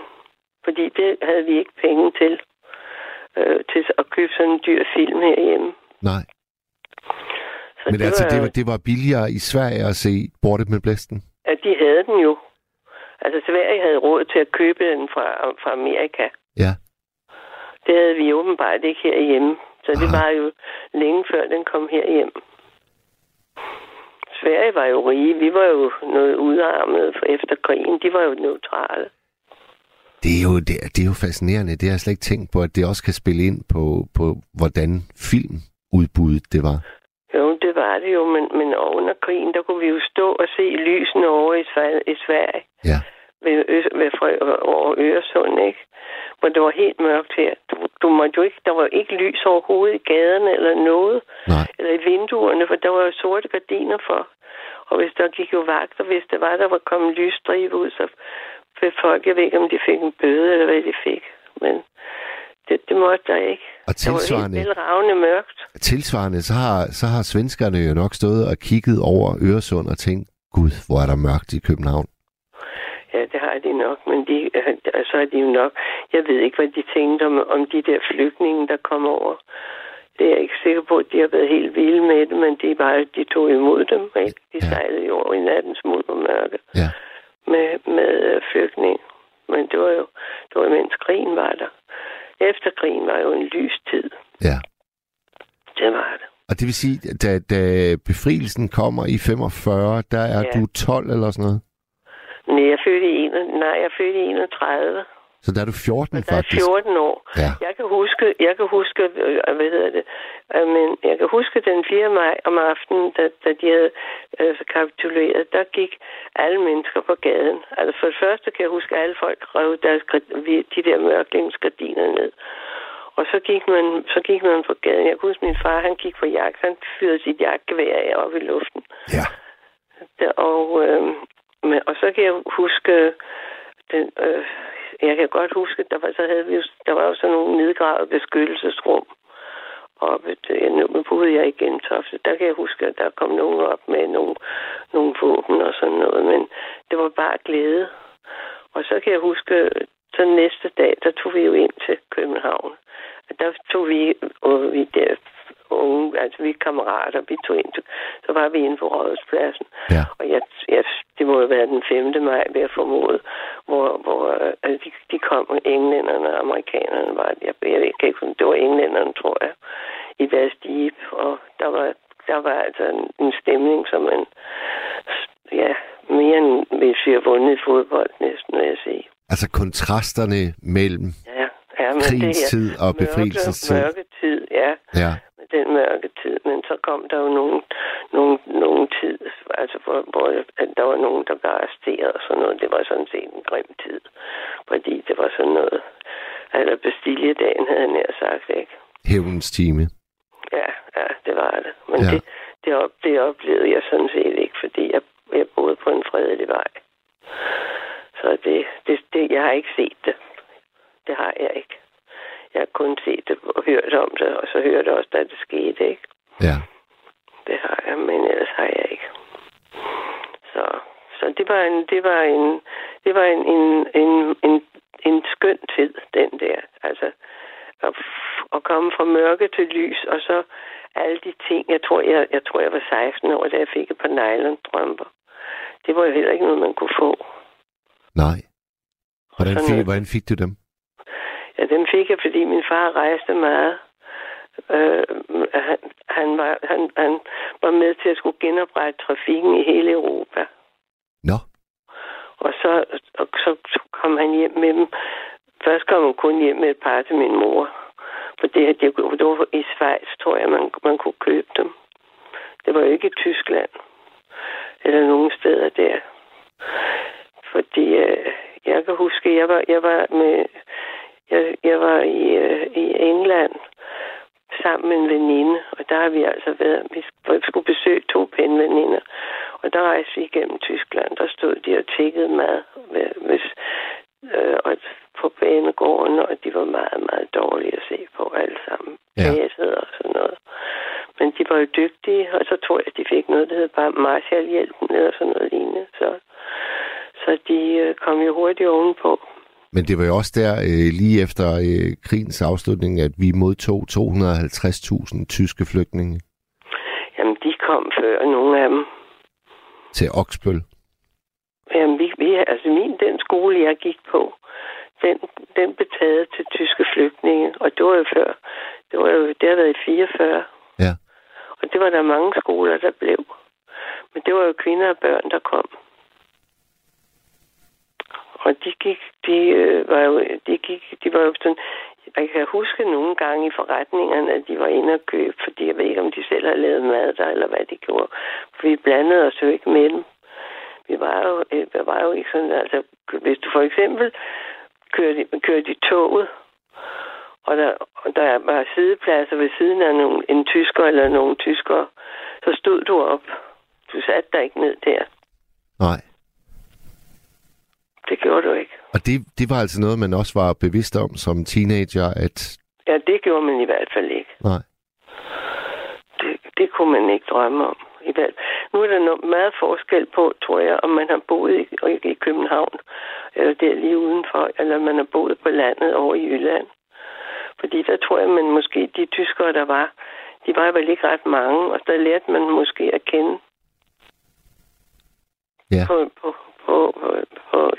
[SPEAKER 5] Fordi det havde vi ikke penge til, øh, til at købe sådan en dyr film herhjemme.
[SPEAKER 3] nej.
[SPEAKER 5] Så
[SPEAKER 3] Men altså, det var, det var billigere i Sverige at se Borte med Blæsten?
[SPEAKER 5] at de havde den jo. Altså Sverige havde råd til at købe den fra, fra Amerika.
[SPEAKER 3] Ja.
[SPEAKER 5] Det havde vi åbenbart ikke herhjemme. Så det
[SPEAKER 3] Aha.
[SPEAKER 5] var jo længe før den kom herhjem. Sverige var jo rige. Vi var jo noget udarmet for efter krigen. De var jo neutrale.
[SPEAKER 3] Det er, jo, det, det er jo fascinerende. Det har jeg slet ikke tænkt på, at det også kan spille ind på, på hvordan filmudbuddet det var.
[SPEAKER 5] Jo, det var det jo, men, men under krigen, der kunne vi jo stå og se lysene over i Sverige, i Sverige
[SPEAKER 3] Ja,
[SPEAKER 5] ved, ved Frø- over Øresund, ikke? Hvor det var helt mørkt her. Du, du måtte jo ikke, der var ikke lys overhovedet i gaderne eller noget,
[SPEAKER 3] nej.
[SPEAKER 5] eller i vinduerne, for der var jo sorte gardiner for. Og hvis der gik jo vagter, hvis det var, der var kommet lysstribe ud, så fik folk, jeg ved ikke, om de fik en bøde, eller hvad de fik. Men det, det måtte der ikke.
[SPEAKER 3] Og
[SPEAKER 5] Det var
[SPEAKER 3] tilsvarende,
[SPEAKER 5] helt ravne mørkt.
[SPEAKER 3] tilsvarende så, har, så har svenskerne jo nok stået og kigget over Øresund og tænkt, gud, hvor er der mørkt i København.
[SPEAKER 5] Ja, det har de nok, men de, øh, så er de jo nok... Jeg ved ikke, hvad de tænkte om, om de der flygtninge, der kom over. Det er jeg ikke sikker på, at de har været helt vilde med det, men de, bare, de tog imod dem. Ikke? De
[SPEAKER 3] Ja.
[SPEAKER 5] sejlede jo over i nattens muld og mørke
[SPEAKER 3] Ja,
[SPEAKER 5] med, med øh, flygtninge. Men det var jo, det var mens krigen var der. Efter krigen var jo en lys tid.
[SPEAKER 3] ja.
[SPEAKER 5] Det var det.
[SPEAKER 3] Og det vil sige, da, da befrielsen kommer i 45, der er
[SPEAKER 5] Ja.
[SPEAKER 3] du 12 eller sådan noget.
[SPEAKER 5] Nej, jeg er født i, nej, jeg er født i 31.
[SPEAKER 3] Så der er du 14
[SPEAKER 5] Der er
[SPEAKER 3] faktisk.
[SPEAKER 5] 14 år.
[SPEAKER 3] Ja.
[SPEAKER 5] Jeg kan huske, jeg kan huske, øh, hvad hedder det, øh, men jeg kan huske den 4. maj om aftenen, da, da de havde øh, kapituleret, der gik alle mennesker på gaden. Altså for det første kan jeg huske, at alle folk rev deres, de der mørklingsgardiner ned. Og så gik, man, så gik man på gaden. Jeg kan huske, min far, han gik på jagt. Han fyrede sit jagtgevær af op i luften.
[SPEAKER 3] Ja.
[SPEAKER 5] Der, og, øh, men, og så kan jeg huske, den, øh, jeg kan godt huske, der var, så havde vi, der var jo sådan nogle nedgravede beskyttelsesrum oppe. Det, nu boede jeg i Gentofte. Der kan jeg huske, at der kom nogen op med nogle, nogle våben og sådan noget. Men det var bare glæde. Og så kan jeg huske, så næste dag, der tog vi jo ind til København. Der tog vi, og vi der unge, altså vi kammerater, vi tog ind, så var vi inde på Rådhuspladsen.
[SPEAKER 3] Ja.
[SPEAKER 5] Og jeg, jeg, det må jo være den 5. maj, ved at formode, hvor, hvor altså de, de kom, englænderne og amerikanerne var, jeg, jeg ved ikke, det var englænderne, tror jeg, i deres jeep, og der var, der var altså en, en stemning, som man, ja, mere end hvis vi har vundet fodbold næsten, vil jeg sige.
[SPEAKER 3] Altså kontrasterne mellem
[SPEAKER 5] Ja, ja men
[SPEAKER 3] krigens
[SPEAKER 5] det
[SPEAKER 3] tid og befrielsens tid.
[SPEAKER 5] Mørke, mørke tid, ja.
[SPEAKER 3] Ja,
[SPEAKER 5] den mørke tid, men så kom der jo nogen, nogen, nogen tid, altså hvor, hvor der var nogen, der blev arresteret og sådan noget. Det var sådan set en grim tid, fordi det var sådan noget, eller Bastilledagen havde jeg nær sagt, ikke?
[SPEAKER 3] hævnens time.
[SPEAKER 5] Ja, ja, det var det. Men
[SPEAKER 3] ja.
[SPEAKER 5] det, det, op, det oplevede jeg sådan set ikke, fordi jeg, jeg boede på en fredelig vej. Så det, det, det, jeg har ikke set det. Det har jeg ikke. Jeg har kun set det og hørt om det, og så hørte jeg også, da det skete, ikke?
[SPEAKER 3] Ja.
[SPEAKER 5] Det har jeg, men ellers har jeg ikke. Så, så det var en, det var en, det var en, en, en, en, en skøn tid, den der. Altså, at, at komme fra mørke til lys, og så alle de ting. Jeg tror, jeg, jeg tror, jeg var 16 år, da jeg fik et par nylon-drømper. Det var jo heller ikke noget, man kunne få.
[SPEAKER 3] Nej. Hvordan fik, hvordan fik du dem?
[SPEAKER 5] Dem fik jeg, fordi min far rejste meget. Øh, han, han, var, han, han var med til at skulle genoprette trafikken i hele Europa.
[SPEAKER 3] Nå,
[SPEAKER 5] Og så, og så kom han hjem med dem. Først kom han kun hjem med et par til min mor. For det, det, det var i Schweiz, tror jeg, man, man kunne købe dem. Det var jo ikke i Tyskland. Eller nogen steder der. Fordi øh, jeg kan huske, jeg var, jeg var med... Jeg, jeg var i, øh, i England sammen med en veninde, og der har vi altså været, vi skulle besøge to pænveninder, og der rejste vi igennem Tyskland, der stod de og tækkede mad ved, hvis, øh, og på banegården, og de var meget, meget dårlige at se på alle sammen.
[SPEAKER 3] Ja.
[SPEAKER 5] Og sådan noget. Men de var jo dygtige, og så tror jeg, at de fik noget, der hed bare Marshallhjælpen eller sådan noget lignende. Så, så de øh, kom jo hurtigt ovenpå.
[SPEAKER 3] Men det var jo også der øh, lige efter øh, krigens afslutning, at vi modtog 250.000 tyske flygtninge
[SPEAKER 5] Jamen, de kom før, nogle af dem.
[SPEAKER 3] til Oksbøl.
[SPEAKER 5] Jamen, vi, vi, altså min, den skole, jeg gik på, den, den blev taget til tyske flygtninge, og det var jo før. Det var jo, det har været i 44.
[SPEAKER 3] Ja.
[SPEAKER 5] Og det var der mange skoler, der blev. Men det var jo kvinder og børn, der kom. Og de gik, de øh, var jo, de gik, de var jo sådan, jeg kan huske nogle gange i forretningerne, at de var inde og købe, fordi jeg ved ikke, om de selv har lavet mad der, eller hvad de gjorde. For vi blandede os jo ikke med dem. Vi var jo, øh, vi var jo ikke sådan, altså, hvis du for eksempel kørte, kørte i toget, og der, og der var sidepladser ved siden af nogle, en tysker eller nogle tyskere, så stod du op. Du satte dig ikke ned der.
[SPEAKER 3] Nej.
[SPEAKER 5] Det gjorde du ikke.
[SPEAKER 3] Og det, det var altså noget, man også var bevidst om som teenager, at
[SPEAKER 5] Ja, det gjorde man i hvert fald ikke.
[SPEAKER 3] nej,
[SPEAKER 5] Det, det kunne man ikke drømme om. I hvert. Nu er der noget meget forskel på, tror jeg, om man har boet i, i København, eller der lige udenfor, eller man har boet på landet over i Jylland. Fordi der tror jeg, man måske, de tyskere, der var, de var vel ikke ret mange, og der lærte man måske at kende
[SPEAKER 3] Ja.
[SPEAKER 5] på, på, på, på, på,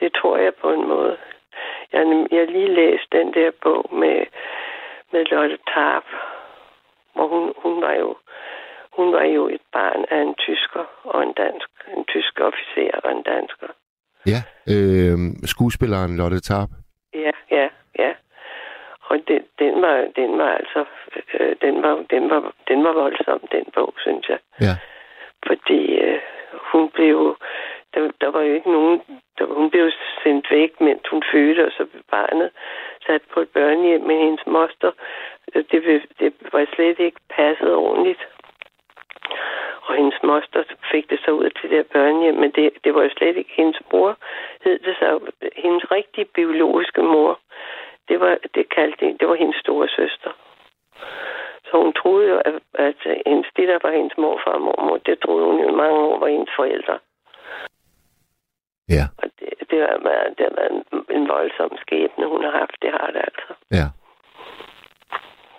[SPEAKER 5] det tror jeg på en måde. Jeg, jeg lige læst den der bog med, med Lotte Tarp, hvor hun, hun var jo hun var jo et barn af en tysker og en dansk, en tysk officer og en dansker.
[SPEAKER 3] ja, øh, skuespilleren Lotte Tarp.
[SPEAKER 5] Ja, ja, ja. Og den, den var, den var altså, øh, den var, den var, den var voldsom, den bog, synes jeg.
[SPEAKER 3] Ja,
[SPEAKER 5] Fordi øh, hun blev, der, der var jo ikke nogen, der, hun blev sendt væk, mens hun fødte, og så blev barnet sat på et børnehjem med hendes moster. Det, det var slet ikke passet ordentligt. Og hendes moster fik det så ud til det der børnehjem, men det, det var jo slet ikke hendes mor, hed det så. Hendes rigtige biologiske mor, det var, det kaldte, det var hendes store søster. Så hun troede jo, at, at hendes, det der var hendes morfar og mormor, det troede hun jo mange år var hendes forældre.
[SPEAKER 3] Ja,
[SPEAKER 5] Og det, det, har været, det har været en, en voldsom skæbne, hun har haft. Det har det altså.
[SPEAKER 3] ja.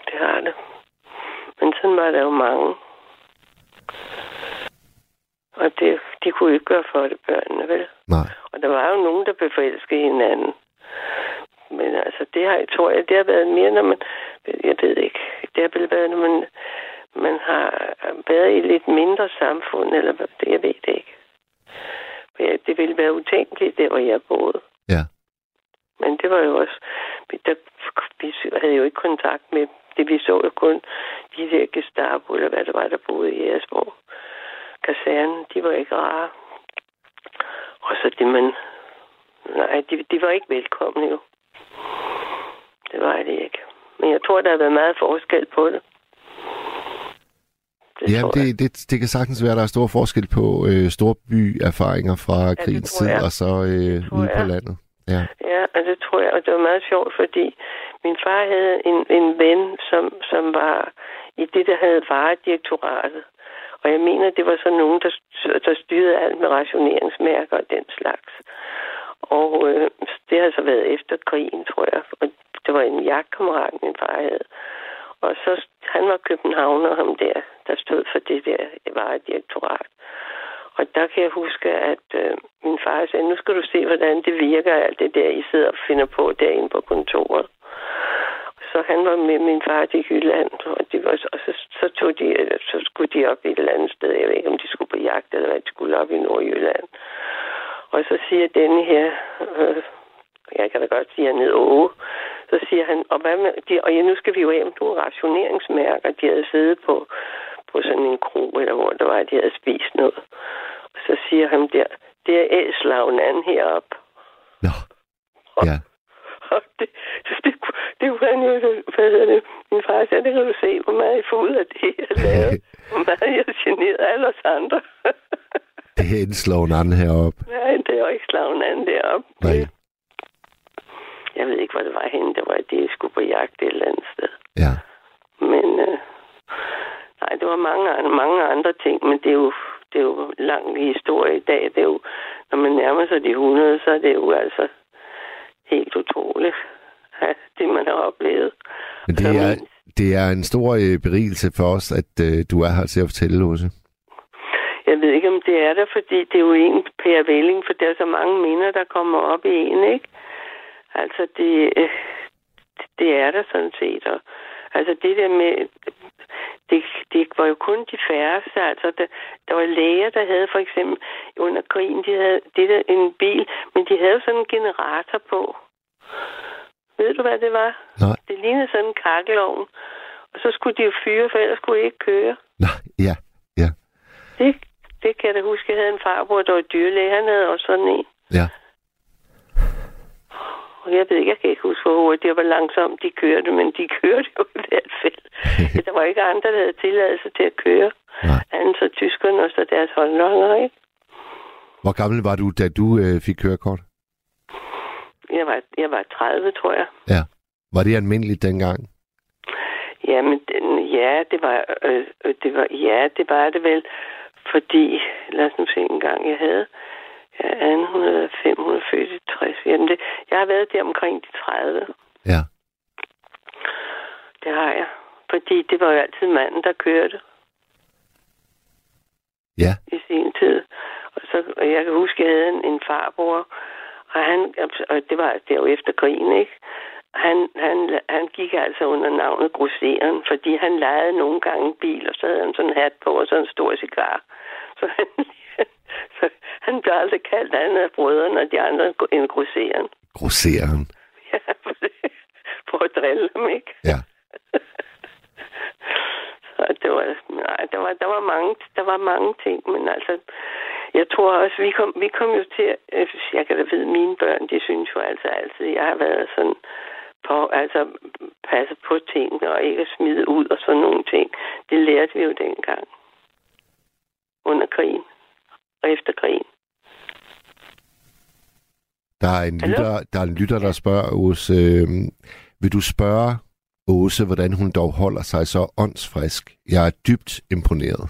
[SPEAKER 5] Det har det. Men sådan var der jo mange. Og det, de kunne ikke gøre for det, børnene, vel?
[SPEAKER 3] Nej.
[SPEAKER 5] Og der var jo nogen, der blev forelsket hinanden. Men altså, det har, jeg tror jeg, det har været mere, når man... Jeg ved ikke. Det har været, når man, man har været i lidt mindre samfund, eller hvad, det, jeg ved det ikke. Ja, det ville være utænkeligt, der hvor jeg boede.
[SPEAKER 3] Ja.
[SPEAKER 5] Men det var jo også... Vi, der, vi havde jo ikke kontakt med det. Vi så jo kun de der Gestapo, eller hvad det var, der boede i Jægersborg. Kasernen, de var ikke rare. Og så det, man... Nej, de, de var ikke velkomne jo. Det var det ikke. Men jeg tror, der har været meget forskel på det. Det
[SPEAKER 3] Ja, det, det, det kan sagtens være, at der er stor forskel på øh, storby-erfaringer fra
[SPEAKER 5] det
[SPEAKER 3] krigens tid, og så øh, ude på
[SPEAKER 5] jeg.
[SPEAKER 3] landet. Ja,
[SPEAKER 5] Ja, og det tror jeg, og det var meget sjovt, fordi min far havde en, en ven, som, som var i det, der havde varedirektoratet. Og jeg mener, det var sådan nogen, der, der styrede alt med rationeringsmærker og den slags. Og øh, det har så været efter krigen, tror jeg. Og det var en jagtkammerat, min far havde. Og så, han var københavner, ham der, der stod for det der varedirektorat. Og der kan jeg huske, at øh, min far sagde, nu skal du se, hvordan det virker, alt det der, I sidder og finder på derinde på kontoret. Så han var med min far til Jylland, og, de var, og så, så, tog de, så skulle de op et eller andet sted. Jeg ved ikke, om de skulle på jagt, eller hvad de skulle op i Nordjylland. Og så siger denne her, øh, jeg kan da godt sige, at han hed Åge, så siger han, og, hvad med, de, og ja, nu skal vi jo af med nogle rationeringsmærker, de havde siddet på, på sådan en kro, eller hvor det var, at de havde spist noget. Og så siger han der, det er æslaven anden herop.
[SPEAKER 3] Nå. Ja.
[SPEAKER 5] Og det, det, det, det var han jo, hvad hedder det, min far sagde, det kan du se, hvor meget jeg får ud af det, jeg lavede. Hvor meget jeg generede alle os andre.
[SPEAKER 3] Det er en sloven anden heroppe.
[SPEAKER 5] Nej, det er jo ikke slaven anden deroppe.
[SPEAKER 3] Nej.
[SPEAKER 5] Jeg ved ikke, hvor det var henne. Det var, at de skulle på jagt et eller andet sted.
[SPEAKER 3] Ja.
[SPEAKER 5] Men øh, nej, det var mange, andre- mange andre ting, men det er jo, det er jo lang historie i dag. Det er jo, når man nærmer sig de 100, så er det jo altså helt utroligt, ja, det man har oplevet.
[SPEAKER 3] Men det er, det er en stor øh, berigelse for os, at øh, du er her til at fortælle, Lose.
[SPEAKER 5] Jeg ved ikke, om det er der, fordi det er jo en Per Velling, for der er så mange minder, der kommer op i en, ikke? Altså, det, øh, det er der sådan set. Og, altså, det der med... Det, det var jo kun de færreste. Altså, der, der var læger, der havde for eksempel under krigen, de havde det der, en bil, men de havde sådan en generator på. Ved du, hvad det var?
[SPEAKER 3] Nej.
[SPEAKER 5] Det lignede sådan en kakkelovn. Og så skulle de jo fyre, for ellers skulle de ikke køre.
[SPEAKER 3] Nå, ja, ja,
[SPEAKER 5] Det, det kan jeg da huske. Jeg havde en farbror, der var dyrlæge. Han havde også sådan en.
[SPEAKER 3] ja.
[SPEAKER 5] Og jeg ved ikke, jeg kan ikke huske, hvor hurtigt det var langsomt, de kørte, men de kørte jo i hvert fald. der var ikke andre, der havde tilladelse til at køre.
[SPEAKER 3] Nej.
[SPEAKER 5] Andet så tyskerne og så deres håndlanger, ikke?
[SPEAKER 3] Hvor gammel var du, da du øh, fik kørekort?
[SPEAKER 5] Jeg var, jeg var 30, tror jeg.
[SPEAKER 3] Ja. Var det almindeligt dengang?
[SPEAKER 5] Jamen, den, ja, det var, øh, øh, det var, ja, det var det vel, fordi, lad os nu se en gang, jeg havde, ja, 1805, hun er født i 60. Jamen, det, jeg har været der omkring de 30.
[SPEAKER 3] Ja.
[SPEAKER 5] Det har jeg. Fordi det var jo altid manden, der kørte
[SPEAKER 3] Ja.
[SPEAKER 5] i sin tid. Og, så, og jeg kan huske, at jeg havde en, en farbror, og, han, og det var, det var jo efter krigen, ikke? Han, han, han gik altså under navnet Grosseren, fordi han lejede nogle gange bil, og så havde han sådan en hat på og sådan en stor cigar. Så han, så han blev aldrig kaldt andet af brødrene og de andre en Grosseren.
[SPEAKER 3] Grosseren.
[SPEAKER 5] Ja, for, det, for at drille dem, ikke?
[SPEAKER 3] Ja.
[SPEAKER 5] Så det var, nej, der var, der var mange, der var mange ting, men altså, jeg tror også, vi kom, vi kom jo til, at- jeg kan da vide, mine børn, de synes jo altså altid, jeg har været sådan, på, altså, passe på tingene og ikke smide ud og sådan nogle ting. Det lærte vi jo dengang. under krigen og efter krigen.
[SPEAKER 3] Der er en lytter, der, er en lytter, der spørger os, øh, vil du spørge Åse, hvordan hun dog holder sig så åndsfrisk? Jeg er dybt imponeret.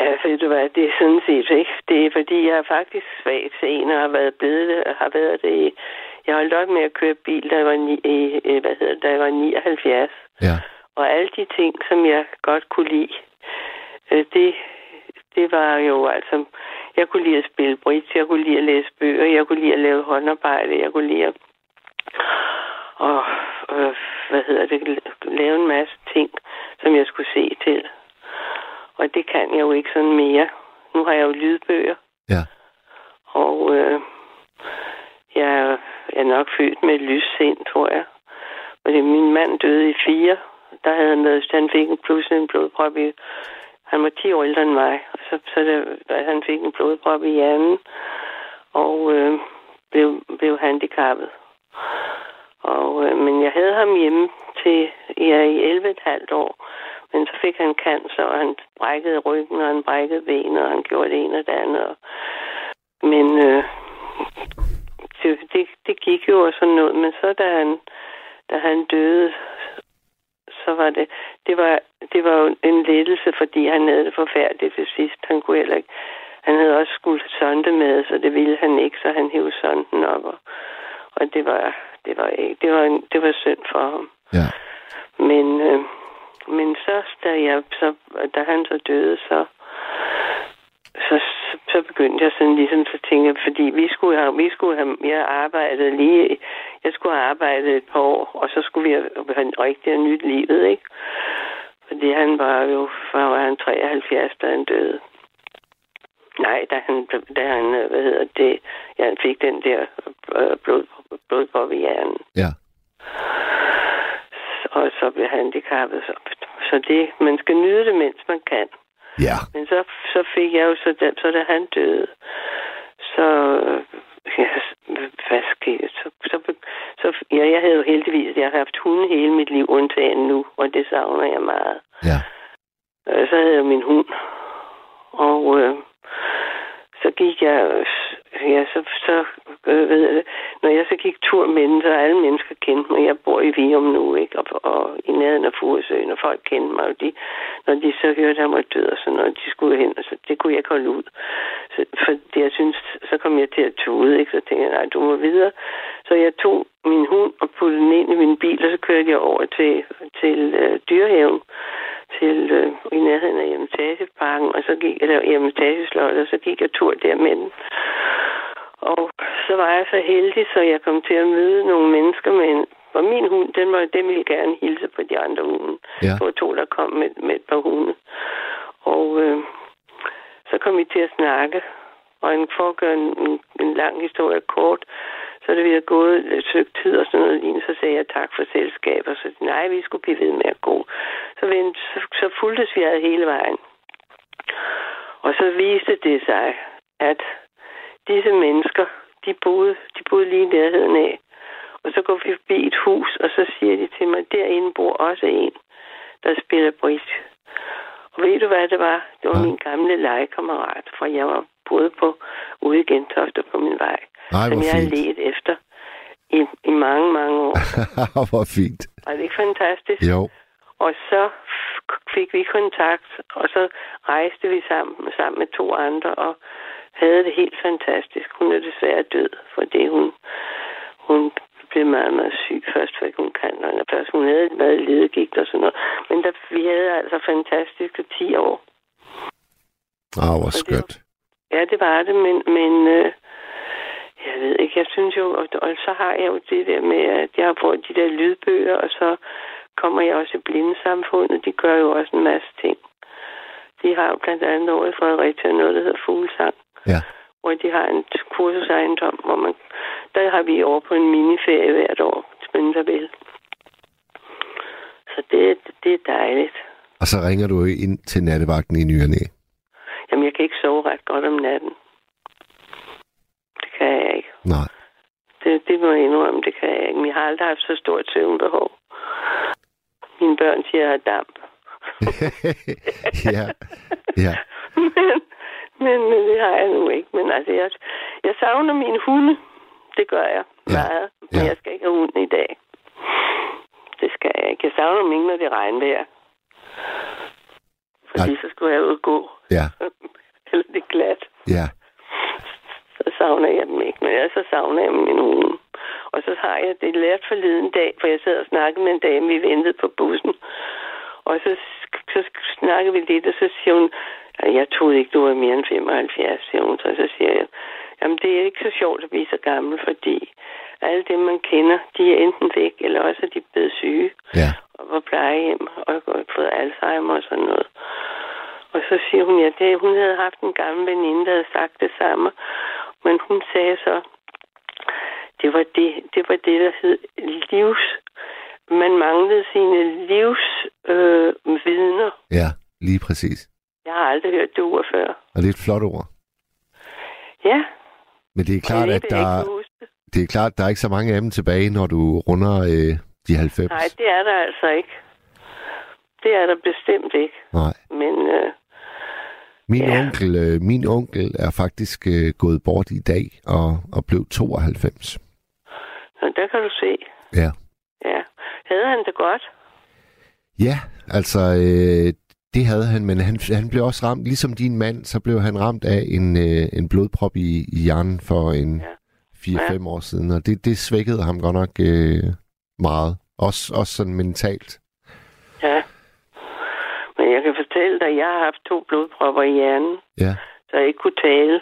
[SPEAKER 5] Ja, ved du hvad, det er sådan set ikke. Det er fordi, jeg er faktisk svag til en, og har været blevet har været det i, jeg holdt op med at køre bil, da jeg var, ni, i, hvad hedder, da jeg var 79.
[SPEAKER 3] Ja.
[SPEAKER 5] Og alle de ting, som jeg godt kunne lide, øh, det, det var jo altså, jeg kunne lide at spille bridge, jeg kunne lide at læse bøger, jeg kunne lide at lave håndarbejde, jeg kunne lide at og, øh, hvad hedder det, lave en masse ting, som jeg skulle se til. Og det kan jeg jo ikke sådan mere. Nu har jeg jo lydbøger.
[SPEAKER 3] Ja.
[SPEAKER 5] Og øh, jeg er nok født med et lyssind, tror jeg. Og det, min mand døde i fire. Der havde han været, han fik en pludselig en blodprop i... Han var 10 år ældre end mig. Og så, så det, han fik en blodprop i hjernen. Og øh, blev, blev handicappet. Og, øh, men jeg havde ham hjemme til ja, i 11,5 år. Men så fik han cancer, og han brækkede ryggen, og han brækkede benet, og han gjorde det ene og det andet. Men øh, det, det, det gik jo og sådan noget. Men så da han, da han døde, så var det, det var, det var jo en lettelse, fordi han havde det forfærdeligt til sidst. Han kunne heller ikke, han havde også skulle sonde med, så det ville han ikke, så han hævde sonden op. Og, og det var, det var, ikke, det var, en, det var synd for ham.
[SPEAKER 3] Ja.
[SPEAKER 5] Men, øh, men så, da, jeg, så, da han så døde, så, så, så begyndte jeg sådan ligesom at tænke, fordi vi skulle have, vi skulle have, jeg arbejdede lige, jeg skulle have arbejdet et par år, og så skulle vi have, have rigtig nyt livet, ikke? Fordi han var jo, var han 73, da han døde. Nej, da han, da han, hvad hedder det, ja, han fik den der øh, blod, blod på hjernen.
[SPEAKER 3] Ja.
[SPEAKER 5] Og så blev han handicappet. Så, så det, man skal nyde det, mens man kan.
[SPEAKER 3] Ja.
[SPEAKER 5] Men så, så fik jeg jo så, da, så da han døde, så, ja, hvad skete så, så, så, ja, jeg havde jo heldigvis, jeg har haft hunde hele mit liv, undtagen nu, og det savner jeg meget.
[SPEAKER 3] Ja.
[SPEAKER 5] Øh, Så havde jeg min hund, og øh, så gik jeg, øh, ja, så, så øh, ved jeg det, når jeg så gik tur med den, så alle mennesker kendte mig. Jeg bor i Vium nu, ikke? Og, og i nærheden af Furesøen, og folk kendte mig. Og de, når de så hørte, at jeg var død og sådan noget, de skulle hen, og så det kunne jeg ikke holde ud. Så, for det, jeg synes, så kom jeg til at tude, ikke? Så tænkte jeg, nej, du må videre. Så jeg tog min hund og puttede den ind i min bil, og så kørte jeg over til, til øh, dyrehaven til øh, i nærheden af Hjemmetageparken, og så gik jeg der Hjemmetageslottet, og så gik jeg tur der med den. Og så var jeg så heldig, så jeg kom til at møde nogle mennesker med en og min hund, den, var, den ville gerne hilse på de andre hunde.
[SPEAKER 3] Ja.
[SPEAKER 5] Det var to, der kom med, med et par hunde. Og øh, så kom vi til at snakke. Og en, for at gøre en, en, en lang historie kort, så da vi havde gået et stykke tid og sådan noget lignende, så sagde jeg tak for selskab, og så nej, vi skulle blive ved med at gå. Så, vendte, så, så fuldtes vi ad hele vejen. Og så viste det sig, at disse mennesker, de boede, de boede lige i nærheden af. Og så går vi forbi et hus, og så siger de til mig, derinde bor også en, der spiller bridge. Og ved du, hvad det var? Det var min gamle legekammerat, for jeg var boet på ude i Gentofte på min vej,
[SPEAKER 3] Nej,
[SPEAKER 5] som jeg har
[SPEAKER 3] fint.
[SPEAKER 5] let efter i, i mange, mange år.
[SPEAKER 3] hvor fint.
[SPEAKER 5] Var det ikke fantastisk?
[SPEAKER 3] Jo.
[SPEAKER 5] Og så fik vi kontakt, og så rejste vi sammen, sammen med to andre, og havde det helt fantastisk. Hun er desværre død, fordi hun, hun blev meget, meget syg først, fordi hun kan, og først hun havde været ledegigt og sådan noget. Men der, vi havde altså fantastiske 10 år.
[SPEAKER 3] Ah, hvor skønt.
[SPEAKER 5] Ja, det var det, men, men øh, jeg ved ikke, jeg synes jo, og, og så har jeg jo det der med, at jeg har fået de der lydbøger, og så kommer jeg også i blindesamfundet. De gør jo også en masse ting. De har jo blandt andet over i Fredericia noget, der hedder Fuglesang,
[SPEAKER 3] Ja.
[SPEAKER 5] hvor de har en kursusejendom, hvor man, der har vi over på en miniferie hvert år, spændende vel. Så det, det er dejligt.
[SPEAKER 3] Og så ringer du ind til nattevagten i ny og næ.
[SPEAKER 5] Jamen, jeg kan ikke sove ret godt om natten. Det kan jeg ikke.
[SPEAKER 3] Nej.
[SPEAKER 5] Det, det må jeg indrømme, det kan jeg ikke. Men jeg har aldrig haft så stort søvnbehov. Mine børn siger, at jeg har damp.
[SPEAKER 3] ja. Ja.
[SPEAKER 5] men, men det har jeg nu ikke. Men altså, jeg, jeg savner min hunde. Det gør jeg
[SPEAKER 3] Ja.
[SPEAKER 5] meget. Men
[SPEAKER 3] Ja.
[SPEAKER 5] jeg skal ikke have hund i dag. Det skal jeg ikke. Jeg savner dem ikke, når det regnvejr. Fordi
[SPEAKER 3] Nej.
[SPEAKER 5] så skulle jeg ud og gå.
[SPEAKER 3] Ja,
[SPEAKER 5] Eller det er glat.
[SPEAKER 3] ja,
[SPEAKER 5] Så savner jeg dem ikke. Men jeg så savner jeg min hunde. Og så har jeg det lært forleden dag, for jeg sad og snakkede med en dame, vi ventede på bussen. Og så, så snakkede vi lidt, og så siger hun, "Ej, jeg troede ikke, du var mere end 75, siger hun. Så, så siger jeg, jamen det er ikke så sjovt at blive så gammel, fordi alle dem, man kender, de er enten væk, eller også er de blevet syge
[SPEAKER 3] ja,
[SPEAKER 5] og på plejehjem og har fået Alzheimer og sådan noget. Og så siger hun, ja, det, hun havde haft en gammel veninde, der havde sagt det samme. Men hun sagde så, det var det, det, var det der hed livs... Man manglede sine livs øh, vidner.
[SPEAKER 3] ja, lige præcis.
[SPEAKER 5] Jeg har aldrig hørt det ord før.
[SPEAKER 3] Og det er et flot ord.
[SPEAKER 5] Ja,
[SPEAKER 3] Men det er klart,
[SPEAKER 5] det
[SPEAKER 3] at der, det er klart, der er ikke så mange af dem tilbage, når du runder øh, de 90.
[SPEAKER 5] Nej, det er der altså ikke. Det er der bestemt ikke.
[SPEAKER 3] Nej.
[SPEAKER 5] Men øh,
[SPEAKER 3] Min
[SPEAKER 5] Ja.
[SPEAKER 3] onkel, øh, min onkel er faktisk øh, gået bort i dag og, og blev 92.
[SPEAKER 5] så der kan du se.
[SPEAKER 3] Ja.
[SPEAKER 5] Ja. Havde han det godt?
[SPEAKER 3] Ja, altså øh, det havde han, men han, han blev også ramt, ligesom din mand, så blev han ramt af en, øh, en blodprop i, i hjernen for en
[SPEAKER 5] Ja.
[SPEAKER 3] 4-5 år siden, og det, det svækkede ham godt nok øh, meget. Også, også sådan mentalt.
[SPEAKER 5] Ja. Men jeg kan fortælle dig, at jeg har haft to blodpropper i hjernen,
[SPEAKER 3] Ja,
[SPEAKER 5] så jeg ikke kunne tale.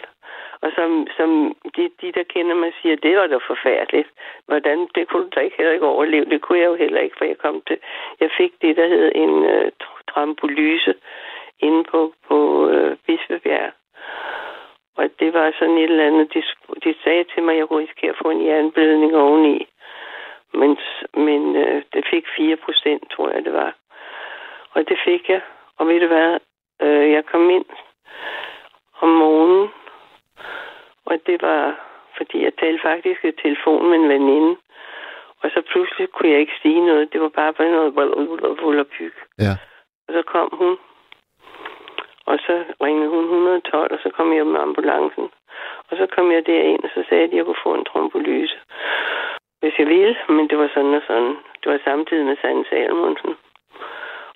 [SPEAKER 5] Og som, som de, de, der kender mig, siger, det var da forfærdeligt. Hvordan, det kunne du da ikke heller ikke overleve. Det kunne jeg jo heller ikke, for jeg kom til... Jeg fik det, der hed en øh, tr- trampolyse inde på, på øh, Bispebjerg. Og det var sådan et eller andet, de, de sagde til mig, at jeg kunne risikere at få en hjerneblødning oveni. Men, men øh, det fik 4 procent, tror jeg det var. Og det fik jeg. Og ved du hvad? Øh, jeg kom ind om morgenen, og det var, fordi jeg talte faktisk i telefon med en veninde. Og så pludselig kunne jeg ikke sige noget. Det var bare bare noget volapyg.
[SPEAKER 3] ja,
[SPEAKER 5] Og så kom hun. Og så ringede hun 112, og så kom jeg med ambulancen. Og så kom jeg derind, og så sagde de, at jeg kunne få en trombolyse. Hvis jeg ville, men det var sådan og sådan. Det var samtidig med Sanne Salmonsen.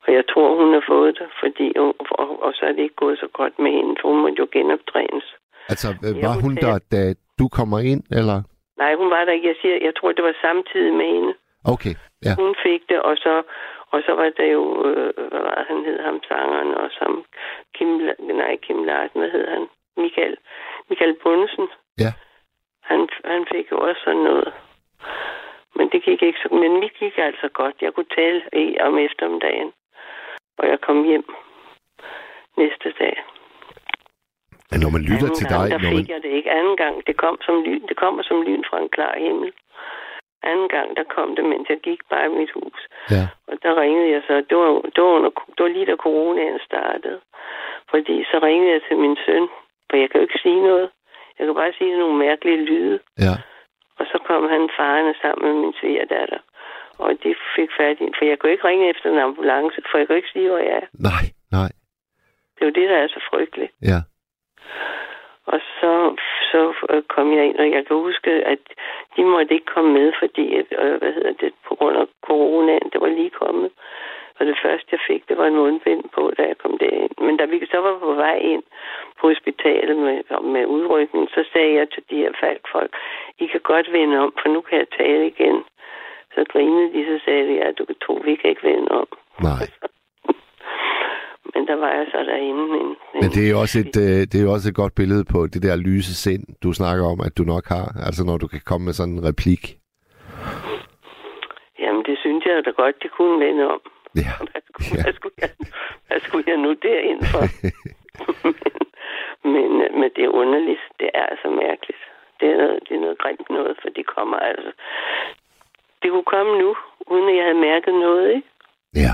[SPEAKER 5] Og jeg tror, hun har fået det, fordi, og, og, og så er det ikke gået så godt med hende, for hun måtte jo genoptrænes.
[SPEAKER 3] altså øh, var hun der, da du kommer ind, eller?
[SPEAKER 5] Nej, hun var der ikke. Jeg, siger, jeg tror, det var samtidig med hende.
[SPEAKER 3] Okay, ja,
[SPEAKER 5] Hun fik det, og så, og så var der jo, øh, hvad var han hed ham sangeren, og som Kim, nej, Kim Larsen, hvad hed han? Michael, Michael Bundesen.
[SPEAKER 3] Ja.
[SPEAKER 5] Han, han fik jo også sådan noget. Men det gik ikke så, men mit gik altså godt. Jeg kunne tale i om eftermiddagen, og jeg kom hjem næste dag.
[SPEAKER 3] Men når man lytter
[SPEAKER 5] Anden
[SPEAKER 3] til
[SPEAKER 5] gang,
[SPEAKER 3] dig,
[SPEAKER 5] der
[SPEAKER 3] når man,
[SPEAKER 5] fik jeg det ikke. Anden gang, det kom som lyn. Det kommer som lyn fra en klar himmel. Anden gang, der kom det, mens jeg gik bare i mit hus.
[SPEAKER 3] ja,
[SPEAKER 5] Og der ringede jeg så. Det var, det var, under, det var lige da coronaen startede. Fordi så ringede jeg til min søn. For jeg kan jo ikke sige noget. Jeg kan bare sige nogle mærkelige lyde.
[SPEAKER 3] ja,
[SPEAKER 5] Og så kom han farne sammen med min svigerdatter. De fik fat i For jeg kunne ikke ringe efter en ambulance, for jeg kunne ikke sige, hvor jeg er.
[SPEAKER 3] nej, nej,
[SPEAKER 5] Det er jo det, der er så frygteligt.
[SPEAKER 3] ja,
[SPEAKER 5] Og så, så øh, kom jeg ind, og jeg kan huske, at de måtte ikke komme med, fordi, at, øh, hvad hedder det, på grund af coronaen, det var lige kommet. Og det første, jeg fik, det var en mundbind på, da jeg kom derind. Men da vi så var på vej ind på hospitalet med, med udrykning, så sagde jeg til de her falkfolk, I kan godt vende om, for nu kan jeg tale igen. Så grinede de, så sagde de, ja, du kan tro, vi kan ikke vende om.
[SPEAKER 3] nej.
[SPEAKER 5] Men der var jeg så derinde. En, en,
[SPEAKER 3] Men det er jo også et, øh, det er jo også et godt billede på det der lyse sind, du snakker om, at du nok har. Altså når du kan komme med sådan en replik.
[SPEAKER 5] Jamen, det synes jeg da godt, de kunne vende om.
[SPEAKER 3] Ja,
[SPEAKER 5] Hvad skulle,
[SPEAKER 3] Ja.
[SPEAKER 5] hvad skulle, jeg, hvad skulle jeg nu derind for? men, men, men det er underligt. Det er altså mærkeligt. Det er noget, det er noget grimt noget, for de kommer altså... Det kunne komme nu, uden at jeg havde mærket noget, ikke?
[SPEAKER 3] ja,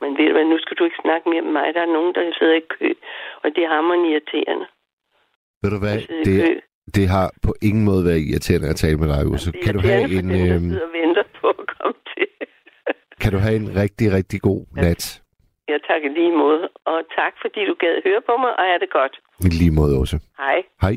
[SPEAKER 5] Men ved du hvad, nu skal du ikke snakke mere med mig. Der er nogen, der sidder i kø, og det er hammerende irriterende.
[SPEAKER 3] ved du hvad,
[SPEAKER 5] Der
[SPEAKER 3] det, det har på ingen måde været irriterende at tale med dig.
[SPEAKER 5] Det er
[SPEAKER 3] Kan du have en,
[SPEAKER 5] dem, der
[SPEAKER 3] øh,
[SPEAKER 5] sidder og venter på at komme til.
[SPEAKER 3] kan du have en rigtig, rigtig god nat?
[SPEAKER 5] Jeg takker lige måde. Og tak, fordi du gad høre på mig, og er det godt.
[SPEAKER 3] Lige måde også.
[SPEAKER 5] Hej.
[SPEAKER 3] Hej.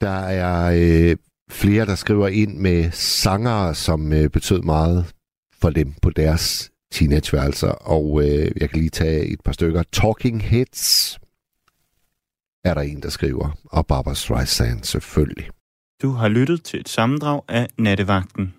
[SPEAKER 3] Der er øh, flere, der skriver ind med sangere, som øh, betød meget for dem på deres teenageværelser. Og øh, jeg kan lige tage et par stykker. Talking Heads er der en, der skriver. Og Barbara Streisand selvfølgelig.
[SPEAKER 6] Du har lyttet til et sammendrag af Nattevagten.